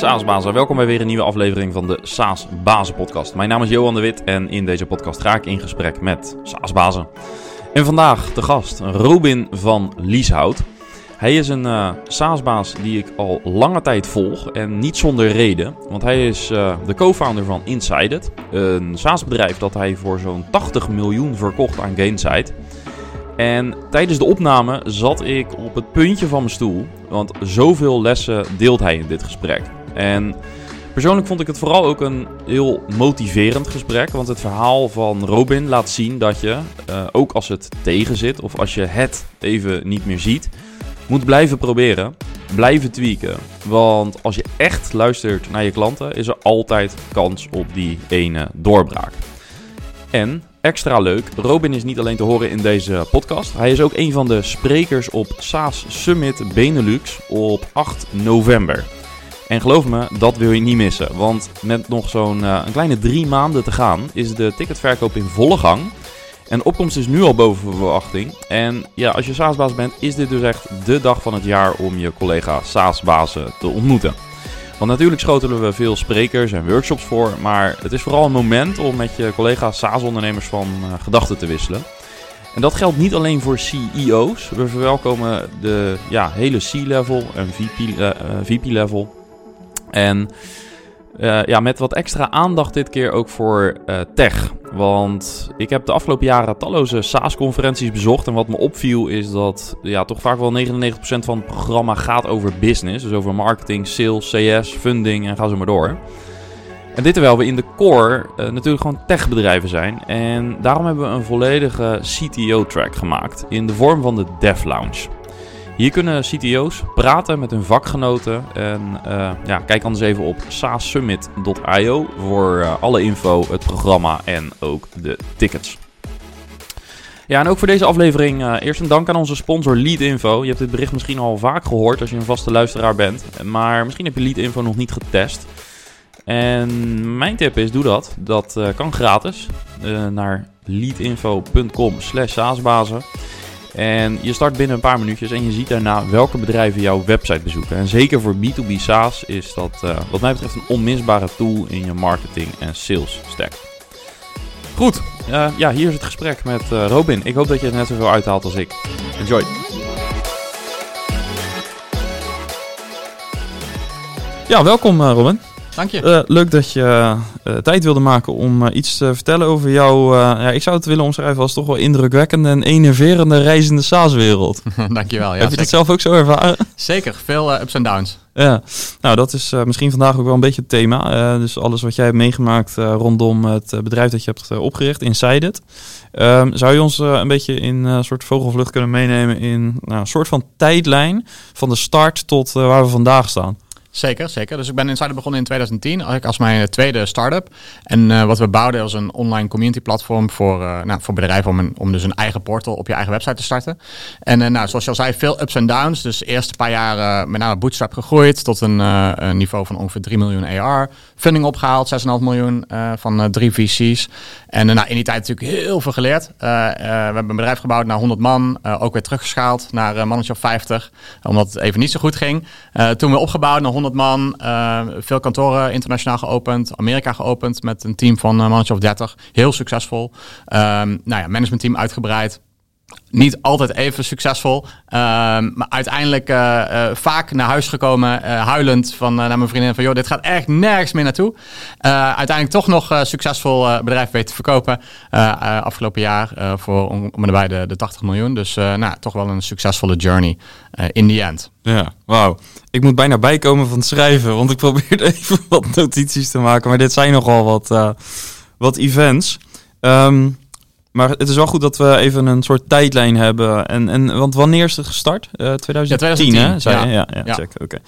SaaS-bazen. Welkom bij weer een nieuwe aflevering van de SaaS-bazen-podcast. Mijn naam is Johan de Wit en in deze podcast ga ik in gesprek met SaaS-bazen. En vandaag de gast, Robin van Lieshout. Hij is een uh, SaaS-baas die ik al lange tijd volg en niet zonder reden. Want hij is uh, de co-founder van Insided, een SaaS-bedrijf dat hij voor zo'n 80 miljoen verkocht aan Gainsight. En tijdens de opname zat ik op het puntje van mijn stoel, want zoveel lessen deelt hij in dit gesprek. En persoonlijk vond ik het vooral ook een heel motiverend gesprek, want het verhaal van Robin laat zien dat je, uh, ook als het tegen zit of als je het even niet meer ziet, moet blijven proberen, blijven tweaken. Want als je echt luistert naar je klanten, is er altijd kans op die ene doorbraak. En extra leuk, Robin is niet alleen te horen in deze podcast. Hij is ook een van de sprekers op SaaS Summit Benelux op 8 november. En geloof me, dat wil je niet missen. Want met nog zo'n een kleine drie maanden te gaan, is de ticketverkoop in volle gang. En de opkomst is nu al boven verwachting. En ja, als je SaaS-baas bent, is dit dus echt de dag van het jaar om je collega SaaS-bazen te ontmoeten. Want natuurlijk schotelen we veel sprekers en workshops voor, maar het is vooral een moment om met je collega SaaS-ondernemers van uh, gedachten te wisselen. En dat geldt niet alleen voor CEO's. We verwelkomen de ja, hele C-level en VP-level. En uh, ja, met wat extra aandacht dit keer ook voor uh, tech. Want ik heb de afgelopen jaren talloze SaaS-conferenties bezocht. En wat me opviel is dat ja, toch vaak wel 99% van het programma gaat over business. Dus over marketing, sales, CS, funding en ga zo maar door. En dit terwijl we in de core uh, natuurlijk gewoon techbedrijven zijn. En daarom hebben we een volledige CTO-track gemaakt in de vorm van de Dev Lounge. Hier kunnen CTO's praten met hun vakgenoten. En uh, ja, kijk anders even op saassummit.io voor uh, alle info, het programma en ook de tickets. Ja, en ook voor deze aflevering uh, eerst een dank aan onze sponsor Leadinfo. Je hebt dit bericht misschien al vaak gehoord als je een vaste luisteraar bent. Maar misschien heb je Leadinfo nog niet getest. En mijn tip is, doe dat. Dat kan gratis. naar leadinfo.com slash saasbazen. En je start binnen een paar minuutjes en je ziet daarna welke bedrijven jouw website bezoeken. En zeker voor B2B SaaS is dat uh, wat mij betreft een onmisbare tool in je marketing en sales stack. Goed, uh, ja, hier is het gesprek met uh, Robin. Ik hoop dat je er net zoveel uithaalt als ik. Enjoy! Ja, welkom Robin. Dank je. Uh, leuk dat je uh, tijd wilde maken om uh, iets te vertellen over jou. ja, ik zou het willen omschrijven als toch wel indrukwekkende en enerverende reizende SaaS-wereld. Dankjewel. Ja, Heb je dat zelf ook zo ervaren? Zeker, veel ups en downs. Ja, nou dat is misschien vandaag ook wel een beetje het thema. dus alles wat jij hebt meegemaakt rondom het bedrijf dat je hebt opgericht, Insided. Um, zou je ons een beetje in een soort vogelvlucht kunnen meenemen in nou, een soort van tijdlijn van de start tot waar we vandaag staan? Zeker, zeker. Dus ik ben Insider begonnen in 2010, eigenlijk als mijn tweede start-up. En uh, wat we bouwden was een online community platform voor, uh, nou, voor bedrijven om, om dus een eigen portal op je eigen website te starten. En uh, nou, zoals je al zei, veel ups en downs. Dus de eerste paar jaar met name bootstrap gegroeid tot een, niveau van ongeveer 3 miljoen AR. Funding opgehaald, 6,5 miljoen van drie VC's. En nou, in die tijd natuurlijk heel veel geleerd. we hebben een bedrijf gebouwd naar 100 man, ook weer teruggeschaald naar mannetje of 50. Omdat het even niet zo goed ging. toen we opgebouwd naar 100 man, uh, veel kantoren internationaal geopend, Amerika geopend met een team van een mannetje of 30. Heel succesvol. Um, nou ja, managementteam uitgebreid niet altijd even succesvol. Uh, maar uiteindelijk uh, uh, vaak naar huis gekomen, huilend van, naar mijn vriendin van... joh, dit gaat echt nergens meer naartoe. uiteindelijk toch nog succesvol bedrijf weten te verkopen. afgelopen jaar voor om, bij de, de 80 miljoen. Dus nou, toch wel een succesvolle journey in the end. Ja, wauw. Ik moet bijna bijkomen van het schrijven, want ik probeer even wat notities te maken. Maar dit zijn nogal wat, wat events. Um, maar het is wel goed dat we even een soort tijdlijn hebben. En, en, want wanneer is het gestart? Uh, 2010, ja, 2010, hè? Zei ja. Ja, ja, ja. check. Oké. Okay.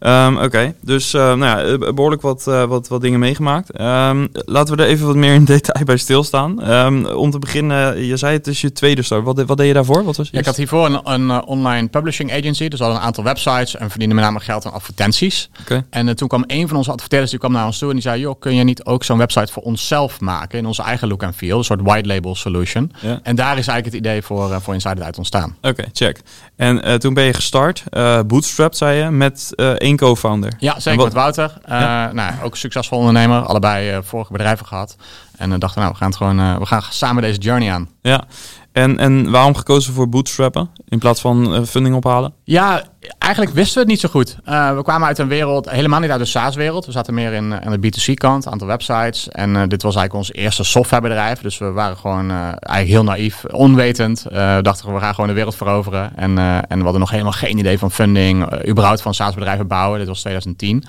Um, Oké, okay. dus uh, nou ja, behoorlijk wat, uh, wat, wat dingen meegemaakt. Um, laten we er even wat meer in detail bij stilstaan. Um, om te beginnen, je zei het is je tweede start. Wat, wat deed je daarvoor? Wat was ja, ik had hiervoor een, een uh, online publishing agency. Dus al een aantal websites en verdiende met name geld aan advertenties. Okay. En toen kwam een van onze adverteerders die kwam naar ons toe en die zei: Joh, kun je niet ook zo'n website voor onszelf maken in onze eigen look en feel? Een soort white label solution. Ja. En daar is eigenlijk het idee voor, voor Insider uit ontstaan. Oké, okay, check. En toen ben je gestart, bootstrapped zei je, met één co-founder. Ja, zeker wat- met Wouter. Eh, nou, ook een succesvol ondernemer. Allebei eh, vorige bedrijven gehad. En we dachten, nou, we gaan, het gewoon, eh, we gaan samen deze journey aan. Ja. En, en waarom gekozen voor bootstrappen in plaats van eh, funding ophalen? Ja, eigenlijk wisten we het niet zo goed. Eh, we kwamen uit een wereld, helemaal niet uit de SaaS-wereld. We zaten meer in, aan de B2C-kant, aantal websites. En dit was eigenlijk ons eerste softwarebedrijf. Dus we waren gewoon eigenlijk heel naïef, onwetend. We dachten, we gaan gewoon de wereld veroveren. En, en we hadden nog helemaal geen idee van funding, überhaupt van SaaS-bedrijven bouwen. Dit was 2010.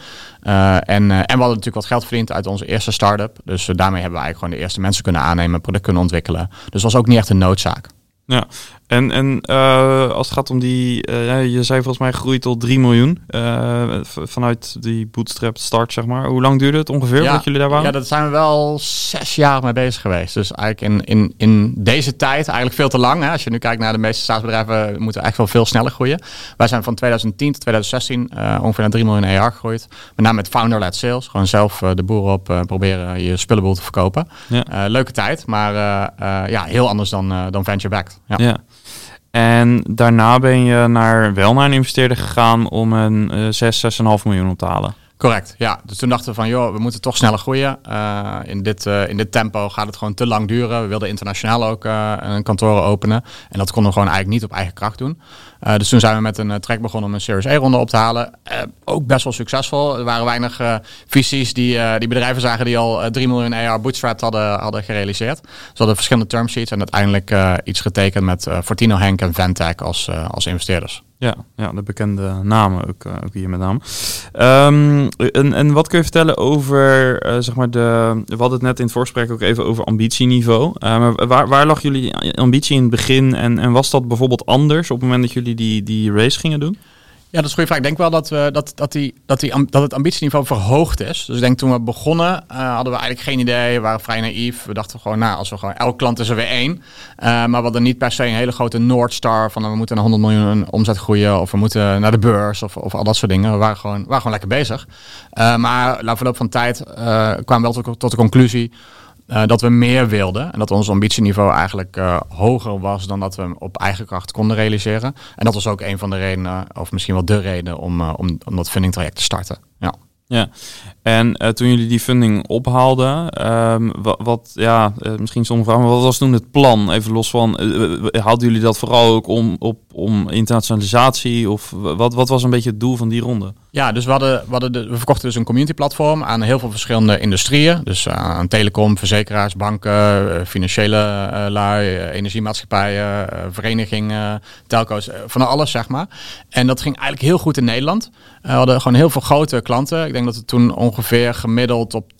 Eh, en, en we hadden natuurlijk wat geld verdiend uit onze eerste start-up. Dus daarmee hebben we eigenlijk gewoon de eerste mensen kunnen aannemen, product kunnen ontwikkelen. Dus was ook niet echt een noodzaak. Ja, en, en eh, als het gaat om die, eh, je zei volgens mij groei tot 3 miljoen eh, vanuit die bootstrap start, zeg maar. Hoe lang duurde het ongeveer Ja, dat jullie daar waren? Ja, dat zijn we wel zes jaar mee bezig geweest. Dus eigenlijk in, in, in deze tijd eigenlijk veel te lang. Hè. Als je nu kijkt naar de meeste staatsbedrijven, moeten echt wel veel sneller groeien. Wij zijn van 2010 tot 2016 eh, ongeveer naar 3 miljoen AR gegroeid. Met name met founder-led sales. Gewoon zelf de boer op proberen je spullenboel te verkopen. Ja. Leuke tijd, maar ja, heel anders dan, dan venture-backed. Ja. Ja. En daarna ben je naar, wel naar een investeerder gegaan om een eh 6, 6,5 miljoen op te halen. Correct, ja. Dus toen dachten we van, joh, we moeten toch sneller groeien. Eh, in, dit, eh, in dit tempo gaat het gewoon te lang duren. We wilden internationaal ook eh, een kantoor openen. En dat konden we gewoon eigenlijk niet op eigen kracht doen. Dus toen zijn we met een track begonnen om een Series A-ronde op te halen. Ook best wel succesvol. Er waren weinig VC's die, die bedrijven zagen die al eh, 3 miljoen AR bootstrapped hadden, hadden gerealiseerd. Ze hadden verschillende term sheets en uiteindelijk iets getekend met Fortino Henk en Ventec als, als investeerders. Ja, ja, de bekende namen ook, eh, ook hier met name. Ehm, en, en wat kun je vertellen over, eh, zeg maar, de... We hadden het net in het voorgesprek ook even over ambitieniveau. Eh, waar, waar lag jullie ambitie in het begin? En, en was dat bijvoorbeeld anders op het moment dat jullie die, die race gingen doen? Ja, dat is een goede vraag. Ik denk wel dat, we, dat, dat, die, dat, die, dat het ambitieniveau verhoogd is. Dus ik denk toen we begonnen, eh, hadden we eigenlijk geen idee. We waren vrij naïef. We dachten gewoon, nou, als we gewoon, elk klant is er weer één. Eh, maar we hadden niet per se een hele grote Noordstar van nou, we moeten naar 100 miljoen omzet groeien. Of we moeten naar de beurs of, of al dat soort dingen. We waren gewoon, we waren gewoon lekker bezig. Eh, maar na verloop van tijd kwamen we wel tot, tot de conclusie eh, dat we meer wilden. En dat ons ambitieniveau eigenlijk eh, hoger was dan dat we op eigen kracht konden realiseren. En dat was ook een van de redenen, of misschien wel de reden, om, eh, om, om dat funding traject te starten. Ja. Ja, en eh, toen jullie die funding ophaalden, ehm, wat, ja, eh, misschien sommige vragen, wat was toen het plan? Even los van, eh, haalden jullie dat vooral ook om, op, om internationalisatie? Of wat, wat was een beetje het doel van die ronde? Ja, dus we, hadden, we, hadden de, we verkochten dus een community platform aan heel veel verschillende industrieën. Dus aan telecom, verzekeraars, banken, financiële lui, energiemaatschappijen, verenigingen, telco's, van alles zeg maar. En dat ging eigenlijk heel goed in Nederland. We hadden gewoon heel veel grote klanten. Ik denk dat we toen ongeveer gemiddeld op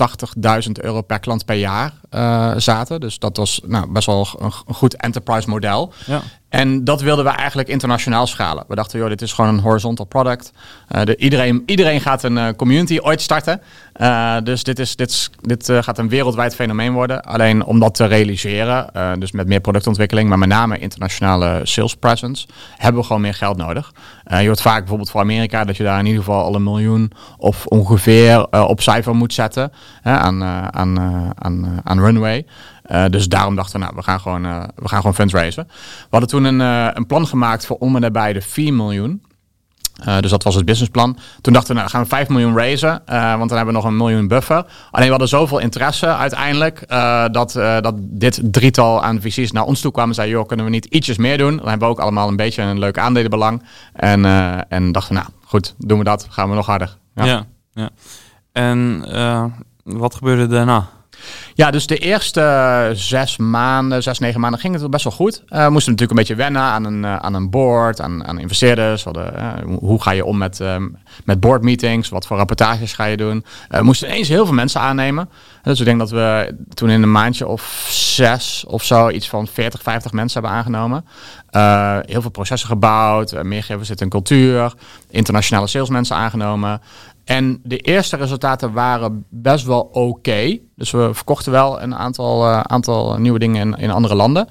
80.000 euro per klant per jaar eh, zaten. Dus dat was nou, best wel een, een goed enterprise model. Ja. En dat wilden we eigenlijk internationaal schalen. We dachten, joh, dit is gewoon een horizontal product. Eh, de, iedereen, iedereen gaat een eh, community ooit starten. Dus dit, is, dit, dit gaat een wereldwijd fenomeen worden. Alleen om dat te realiseren, dus met meer productontwikkeling, maar met name internationale sales presence, hebben we gewoon meer geld nodig. Eh, je hoort vaak bijvoorbeeld voor Amerika dat je daar in ieder geval al een miljoen of ongeveer eh, op cijfer moet zetten aan, eh, aan, aan, aan runway. Dus daarom dachten we, nou, we gaan gewoon, eh, we gaan gewoon fundraisen. We hadden toen een, een plan gemaakt voor om en nabij de 4 miljoen. Eh, dus dat was het businessplan. Toen dachten we, nou, gaan we 5 miljoen raisen, eh, want dan hebben we nog een miljoen buffer. Alleen we hadden zoveel interesse uiteindelijk, eh, dat, dat dit drietal aan VC's naar ons toe kwam en zei, joh, kunnen we niet ietsjes meer doen? Dan hebben we ook allemaal een beetje een leuk aandelenbelang. En, en dachten, nou, goed, doen we dat, gaan we nog harder. Ja. ja, En eh, wat gebeurde daarna? Ja, dus de eerste eh, zes maanden, zes, negen maanden ging het best wel goed. We moesten natuurlijk een beetje wennen aan een, eh, aan een board, aan, aan investeerders. Hadden, hoe- ga je om met, ehm, met board meetings? Wat voor rapportages ga je doen? We moesten ineens heel veel mensen aannemen. Dus ik denk dat we toen in een maandje of zes of zo iets van 40, 50 mensen hebben aangenomen. Heel veel processen gebouwd, uh, meer zitten in cultuur, internationale salesmensen aangenomen. En de eerste resultaten waren best wel oké. Dus we verkochten wel een aantal, eh, aantal nieuwe dingen in, in andere landen.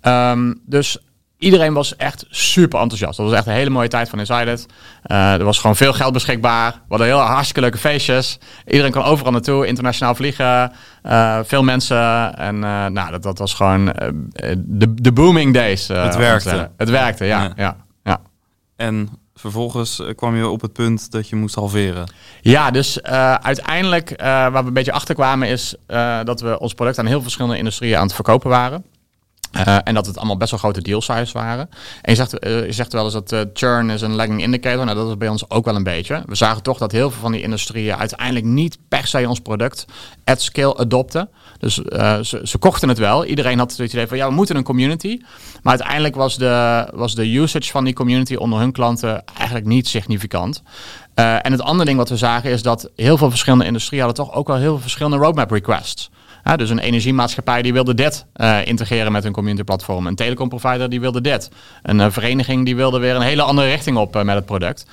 Ehm, dus iedereen was echt super enthousiast. Dat was echt een hele mooie tijd van Insided. Eh er was gewoon veel geld beschikbaar. We hadden heel hartstikke leuke feestjes. Iedereen kon overal naartoe, internationaal vliegen. eh, veel mensen. En nou, dat, dat was gewoon de, de booming days. Het werkte. Het werkte, ja. Ja. ja. ja. En vervolgens kwam je op het punt dat je moest halveren. Ja, dus uiteindelijk waar we een beetje achter kwamen is dat we ons product aan heel verschillende industrieën aan het verkopen waren. Uh, en dat het allemaal best wel grote deal size waren. En je zegt, uh, je zegt wel eens dat uh, churn is een lagging indicator. Nou, dat is bij ons ook wel een beetje. We zagen toch dat heel veel van die industrieën uiteindelijk niet per se ons product at scale adopten. Dus ze, ze, kochten het wel. Iedereen had het idee van ja, we moeten een community. Maar uiteindelijk was de, was de usage van die community onder hun klanten eigenlijk niet significant. en het andere ding wat we zagen is dat heel veel verschillende industrieën hadden toch ook wel heel veel verschillende roadmap requests dus een energiemaatschappij die wilde dit uh, integreren met hun community platform. Een telecomprovider die wilde dit. Een uh, vereniging die wilde weer een hele andere richting op uh, met het product.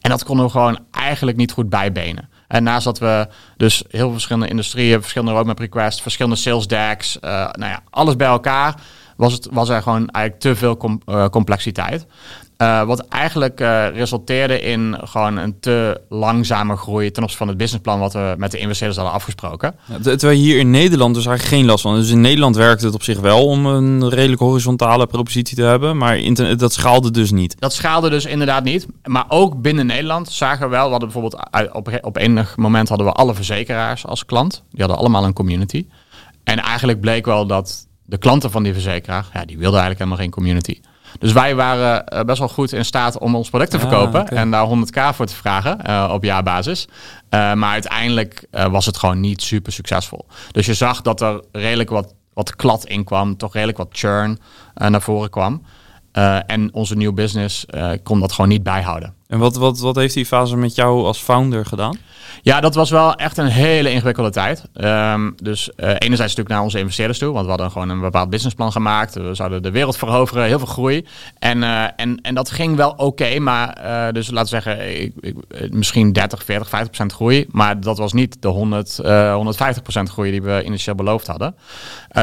En dat konden we gewoon eigenlijk niet goed bijbenen. En naast dat we dus heel veel verschillende industrieën, verschillende roadmap requests, verschillende sales decks, nou ja, alles bij elkaar, was, het, was er gewoon eigenlijk te veel com complexiteit. Uh, wat eigenlijk uh, resulteerde in gewoon een te langzame groei ten opzichte van het businessplan wat we met de investeerders hadden afgesproken. Ja, terwijl hier in Nederland dus eigenlijk geen last van. Dus in Nederland werkte het op zich wel om een redelijk horizontale propositie te hebben, maar internet, dat schaalde dus niet. Dat schaalde dus inderdaad niet. Maar ook binnen Nederland zagen we wel, we hadden bijvoorbeeld op, op enig moment hadden we alle verzekeraars als klant. Die hadden allemaal een community. En eigenlijk bleek wel dat de klanten van die verzekeraar, ja, die wilden eigenlijk helemaal geen community. Dus wij waren uh, best wel goed in staat om ons product te verkopen en daar 100k voor te vragen uh, op jaarbasis. Uh, maar uiteindelijk was het gewoon niet super succesvol. Dus je zag dat er redelijk wat, wat klad in kwam, toch redelijk wat churn naar voren kwam. en onze nieuwe business kon dat gewoon niet bijhouden. En wat, wat, wat heeft die fase met jou als founder gedaan? Ja, dat was wel echt een hele ingewikkelde tijd. Um, dus uh, enerzijds natuurlijk naar onze investeerders toe, want we hadden gewoon een bepaald businessplan gemaakt. We zouden de wereld veroveren, heel veel groei. En, uh, en, en dat ging wel oké, maar uh, dus laten we zeggen, ik, misschien 30, 40, 50 procent groei. Maar dat was niet de 100, 150 procent groei die we initieel beloofd hadden.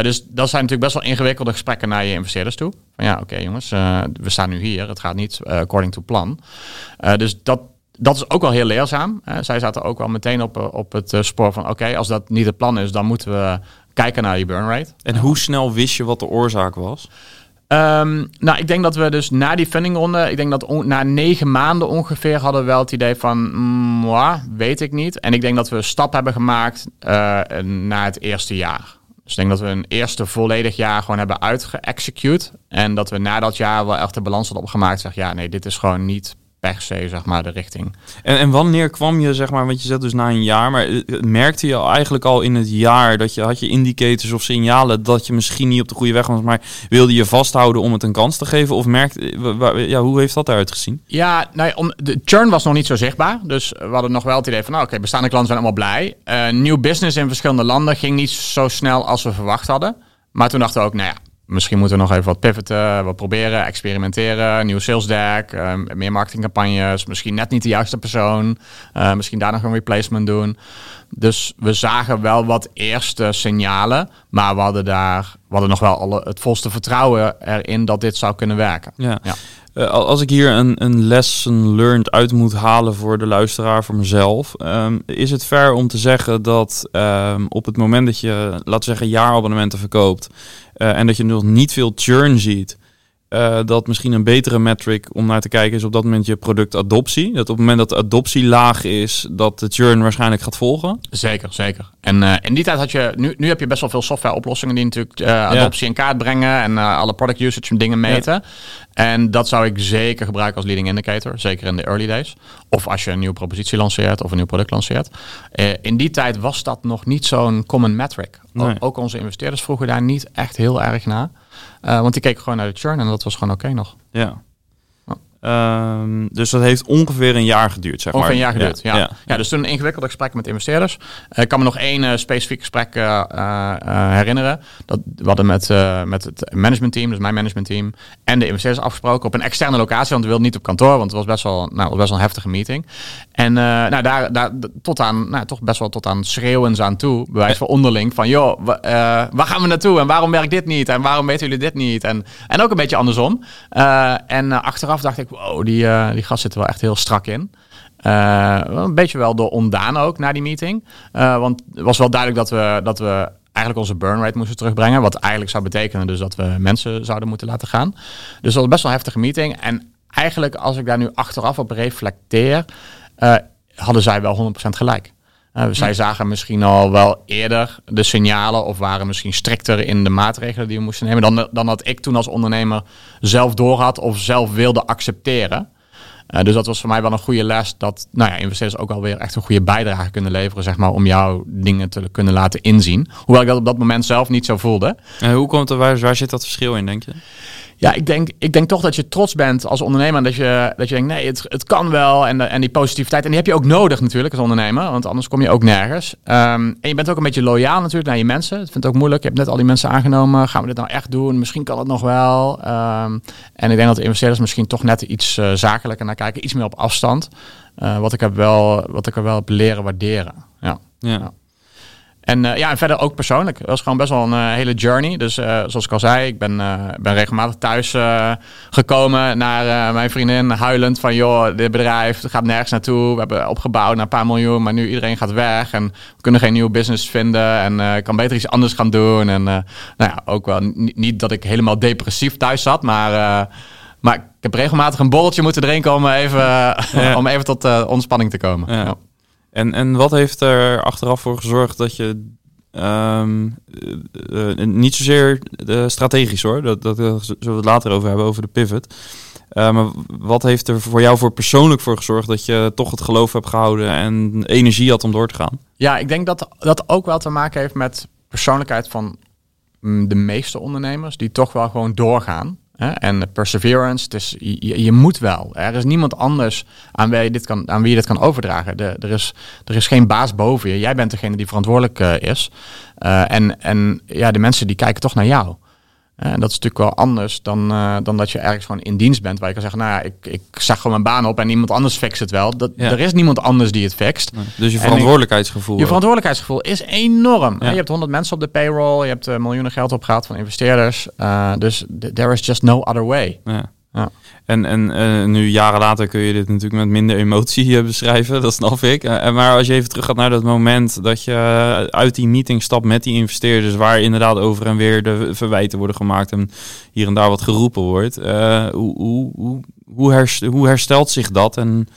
dus dat zijn natuurlijk best wel ingewikkelde gesprekken naar je investeerders toe. Van ja, oké jongens, we staan nu hier, het gaat niet according to plan. Dus dat, dat is ook wel heel leerzaam. zij zaten ook wel meteen op, eh, op het eh, spoor van oké, als dat niet het plan is, dan moeten we kijken naar die burn rate. En hoe snel wist je wat de oorzaak was? Um, nou, ik denk dat we dus na die fundingronde, ik denk dat na negen maanden ongeveer hadden we wel het idee van, mm, weet ik niet. En ik denk dat we een stap hebben gemaakt uh, na het eerste jaar. Dus ik denk dat we een eerste volledig jaar gewoon hebben uitgeëxecute. En dat we na dat jaar wel echt de balans hadden opgemaakt. Zeg, ja, nee, dit is gewoon niet per se, zeg maar, de richting. En, en wanneer kwam je, zeg maar, want je zegt dus na een jaar, maar eh, merkte je eigenlijk al in het jaar dat je, had je indicators of signalen dat je misschien niet op de goede weg was, maar wilde je vasthouden om het een kans te geven? Of merkte, eh, ja, hoe heeft dat eruit gezien? Ja, nee, om, de churn was nog niet zo zichtbaar, dus we hadden nog wel het idee van, nou, oké, bestaande klanten zijn allemaal blij. Uh, nieuw business in verschillende landen ging niet zo snel als we verwacht hadden. Maar toen dachten we ook, nou ja, Misschien moeten we nog even wat pivoten, wat proberen, experimenteren, nieuw sales deck, uh, meer marketingcampagnes, misschien net niet de juiste persoon, uh, misschien daar nog een replacement doen. Dus we zagen wel wat eerste signalen, maar we hadden daar, we hadden nog wel alle, het volste vertrouwen erin dat dit zou kunnen werken. Ja. ja. Uh, als ik hier een, een lesson learned uit moet halen voor de luisteraar, voor mezelf, um, is het fair om te zeggen dat um, op het moment dat je, laten we zeggen, jaarabonnementen verkoopt en dat je nog niet veel churn ziet, uh, dat misschien een betere metric om naar te kijken is op dat moment je productadoptie. Dat op het moment dat de adoptie laag is, dat de churn waarschijnlijk gaat volgen. Zeker, zeker. En uh, in die tijd had je, nu, nu heb je best wel veel software oplossingen die natuurlijk uh, adoptie ja. in kaart brengen en alle product usage dingen meten. Ja. En dat zou ik zeker gebruiken als leading indicator, zeker in de early days. Of als je een nieuwe propositie lanceert of een nieuw product lanceert. in die tijd was dat nog niet zo'n common metric. Nee. Ook onze investeerders vroegen daar niet echt heel erg naar. Uh, want die keek gewoon naar de churn en dat was gewoon oké nog. Ja. Um, dus dat heeft ongeveer een jaar geduurd, zeg ongeveer maar. een jaar geduurd, ja. Ja, ja. dus toen een ingewikkelde gesprek met investeerders. Uh, ik kan me nog één uh, specifiek gesprek uh, herinneren. Dat we hadden met, met het managementteam, dus mijn managementteam, en de investeerders afgesproken op een externe locatie. Want we wilden niet op kantoor, want het was best wel, nou, was best wel een heftige meeting. En nou, daar, daar tot aan, nou, toch best wel tot aan schreeuwens aan toe, bewijs van onderling, van joh, waar gaan we naartoe en waarom werkt dit niet en waarom weten jullie dit niet? En, en ook een beetje andersom. en achteraf dacht ik, die, uh, gast zit er wel echt heel strak in. Uh, een beetje wel door ondaan ook na die meeting. Uh, want het was wel duidelijk dat we, dat we eigenlijk onze burn rate moesten terugbrengen. Wat eigenlijk zou betekenen dus dat we mensen zouden moeten laten gaan. Dus dat was best wel een heftige meeting. En eigenlijk, als ik daar nu achteraf op reflecteer, hadden zij wel 100% gelijk. Uh, zij zagen misschien al wel eerder de signalen of waren misschien strikter in de maatregelen die we moesten nemen dan, dan dat ik toen als ondernemer zelf doorhad of zelf wilde accepteren. Uh, dus dat was voor mij wel een goede les dat nou ja, investeerders ook alweer echt een goede bijdrage kunnen leveren zeg maar, om jouw dingen te kunnen laten inzien. Hoewel ik dat op dat moment zelf niet zo voelde. En hoe komt er, waar, waar zit dat verschil in, denk je? Ja, ik denk, ik denk toch dat je trots bent als ondernemer. En dat je, dat je denkt, nee, het, het kan wel. En, en die positiviteit. En die heb je ook nodig natuurlijk als ondernemer. Want anders kom je ook nergens. Um, en je bent ook een beetje loyaal natuurlijk naar je mensen. Het vindt ook moeilijk. Je hebt net al die mensen aangenomen. Gaan we dit nou echt doen? Misschien kan het nog wel. Um, en ik denk dat de investeerders misschien toch net iets uh, zakelijker naar kijken. Iets meer op afstand. Uh, wat, ik heb wel, wat ik er wel heb leren waarderen. ja. ja. ja. En uh, ja, en verder ook persoonlijk. Dat was gewoon best wel een uh, hele journey. Dus uh, zoals ik al zei, ik ben, ben regelmatig thuis gekomen naar mijn vriendin, huilend van joh, dit bedrijf gaat nergens naartoe. We hebben opgebouwd naar een paar miljoen, maar nu iedereen gaat weg en we kunnen geen nieuwe business vinden en ik kan beter iets anders gaan doen. En nou ja, ook wel niet dat ik helemaal depressief thuis zat, maar, maar ik heb regelmatig een borreltje moeten drinken om even, ja. om even tot ontspanning te komen. Ja. Ja. En, en wat heeft er achteraf voor gezorgd dat je um, uh, niet zozeer uh, strategisch hoor, dat, dat zullen we het later over hebben, over de pivot. Maar wat heeft er voor jou voor persoonlijk voor gezorgd dat je toch het geloof hebt gehouden en energie had om door te gaan? Ja, ik denk dat dat ook wel te maken heeft met persoonlijkheid van mm, de meeste ondernemers, die toch wel gewoon doorgaan. En perseverance, dus je, je, moet wel. Er is niemand anders aan wie je dit kan, aan wie je dit kan overdragen. De, er, is, er is geen baas boven je. Jij bent degene die verantwoordelijk uh, is. Uh, en, en ja, de mensen die kijken toch naar jou. En dat is natuurlijk wel anders dan, uh, dan dat je ergens gewoon in dienst bent. Waar je kan zeggen, nou ja, ik, ik zag gewoon mijn baan op en iemand anders fixt het wel. Dat, Er is niemand anders die het fixt. Nee. Dus je verantwoordelijkheidsgevoel. je verantwoordelijkheidsgevoel is enorm. Ja. Je hebt honderd mensen op de payroll. Je hebt uh, miljoenen geld opgehaald van investeerders. Uh, dus there is just no other way. Ja. Ja. En, en uh, nu jaren later kun je dit natuurlijk met minder emotie beschrijven, dat snap ik. Uh, maar als je even terug gaat naar dat moment dat je uit die meeting stapt met die investeerders, waar inderdaad over en weer de verwijten worden gemaakt en hier en daar wat geroepen wordt. Hoe, hoe, hoe, hoe herstelt zich dat en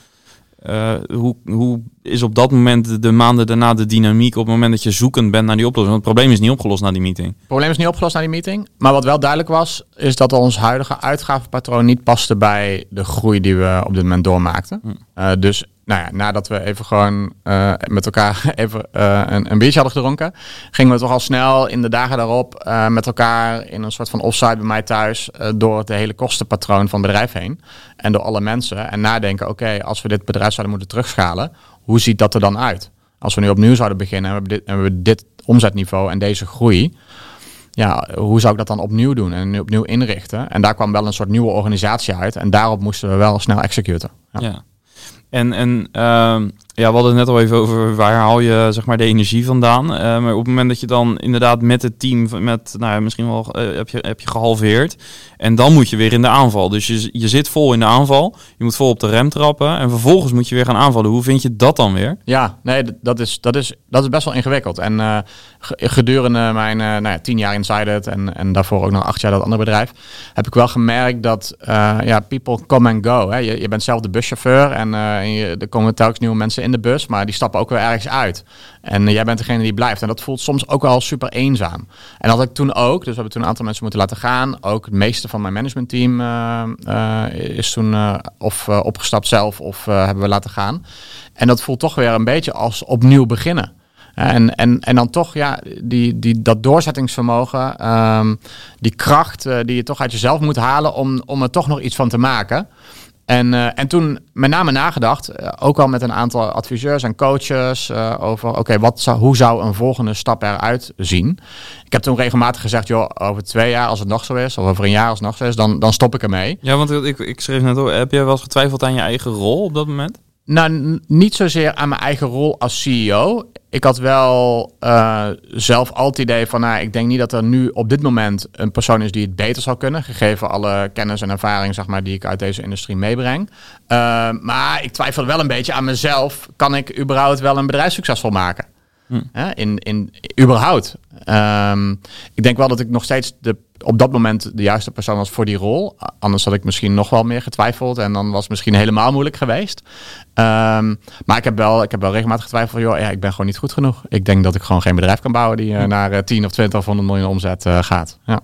uh, hoe, hoe is op dat moment de maanden daarna de dynamiek op het moment dat je zoekend bent naar die oplossing? Want het probleem is niet opgelost na die meeting. Het probleem is niet opgelost na die meeting. Maar wat wel duidelijk was, is dat ons huidige uitgavenpatroon niet paste bij de groei die we op dit moment doormaakten. Hm. Uh, dus nou ja, nadat we even gewoon uh, met elkaar even uh, een, een, biertje hadden gedronken, gingen we toch al snel in de dagen daarop uh, met elkaar in een soort van offside bij mij thuis door het hele kostenpatroon van het bedrijf heen en door alle mensen en nadenken, oké, als we dit bedrijf zouden moeten terugschalen, hoe ziet dat er dan uit? Als we nu opnieuw zouden beginnen en we hebben dit, we dit omzetniveau en deze groei, ja, hoe zou ik dat dan opnieuw doen en opnieuw inrichten? En daar kwam wel een soort nieuwe organisatie uit en daarop moesten we wel snel executen. Ja. En, en uh, ja, we hadden het net al even over waar haal je zeg maar, de energie vandaan. Uh, maar op het moment dat je dan inderdaad met het team, met, nou ja, misschien wel uh, heb, je, heb je gehalveerd. En dan moet je weer in de aanval. Dus je, je zit vol in de aanval. Je moet vol op de rem trappen. En vervolgens moet je weer gaan aanvallen. Hoe vind je dat dan weer? Ja, nee, dat is, dat is, dat is best wel ingewikkeld. En uh, gedurende mijn nou ja, tien jaar inside en, en daarvoor ook nog acht jaar dat andere bedrijf, heb ik wel gemerkt dat ja, people come and go. Hè. Je, je bent zelf de buschauffeur en, en je, er komen telkens nieuwe mensen in de bus, maar die stappen ook weer ergens uit. En jij bent degene die blijft. En dat voelt soms ook wel super eenzaam. En dat had ik toen ook. Dus we hebben toen een aantal mensen moeten laten gaan. Ook het meeste van mijn managementteam uh, is toen of opgestapt zelf of hebben we laten gaan. En dat voelt toch weer een beetje als opnieuw beginnen. En, en, en dan toch, ja, die, die, dat doorzettingsvermogen, um, die kracht die je toch uit jezelf moet halen om, om er toch nog iets van te maken. En, uh, en toen met name nagedacht, uh, ook al met een aantal adviseurs en coaches, uh, over oké, wat zou, hoe zou een volgende stap eruit zien? Ik heb toen regelmatig gezegd, joh, over twee jaar als het nog zo is, of over een jaar als het nog zo is, dan, dan stop ik ermee. Ja, want ik, ik schreef net al, heb jij wel eens getwijfeld aan je eigen rol op dat moment? Nou, niet zozeer aan mijn eigen rol als CEO. Ik had wel uh, zelf altijd het idee van, nou, ik denk niet dat er nu op dit moment een persoon is die het beter zou kunnen, gegeven alle kennis en ervaring, zeg maar, die ik uit deze industrie meebreng. Uh, maar ik twijfel wel een beetje aan mezelf. Kan ik überhaupt wel een bedrijf succesvol maken? Hm. Hè? In, in, überhaupt. Ehm, ik denk wel dat ik nog steeds de, op dat moment de juiste persoon was voor die rol. Anders had ik misschien nog wel meer getwijfeld. En dan was het misschien helemaal moeilijk geweest. Ehm, maar ik heb, wel, ik heb wel regelmatig getwijfeld. Joh, ja, ik ben gewoon niet goed genoeg. Ik denk dat ik gewoon geen bedrijf kan bouwen die eh, Hm. naar eh, 10 of 20 of 100 miljoen omzet eh, gaat. Ja.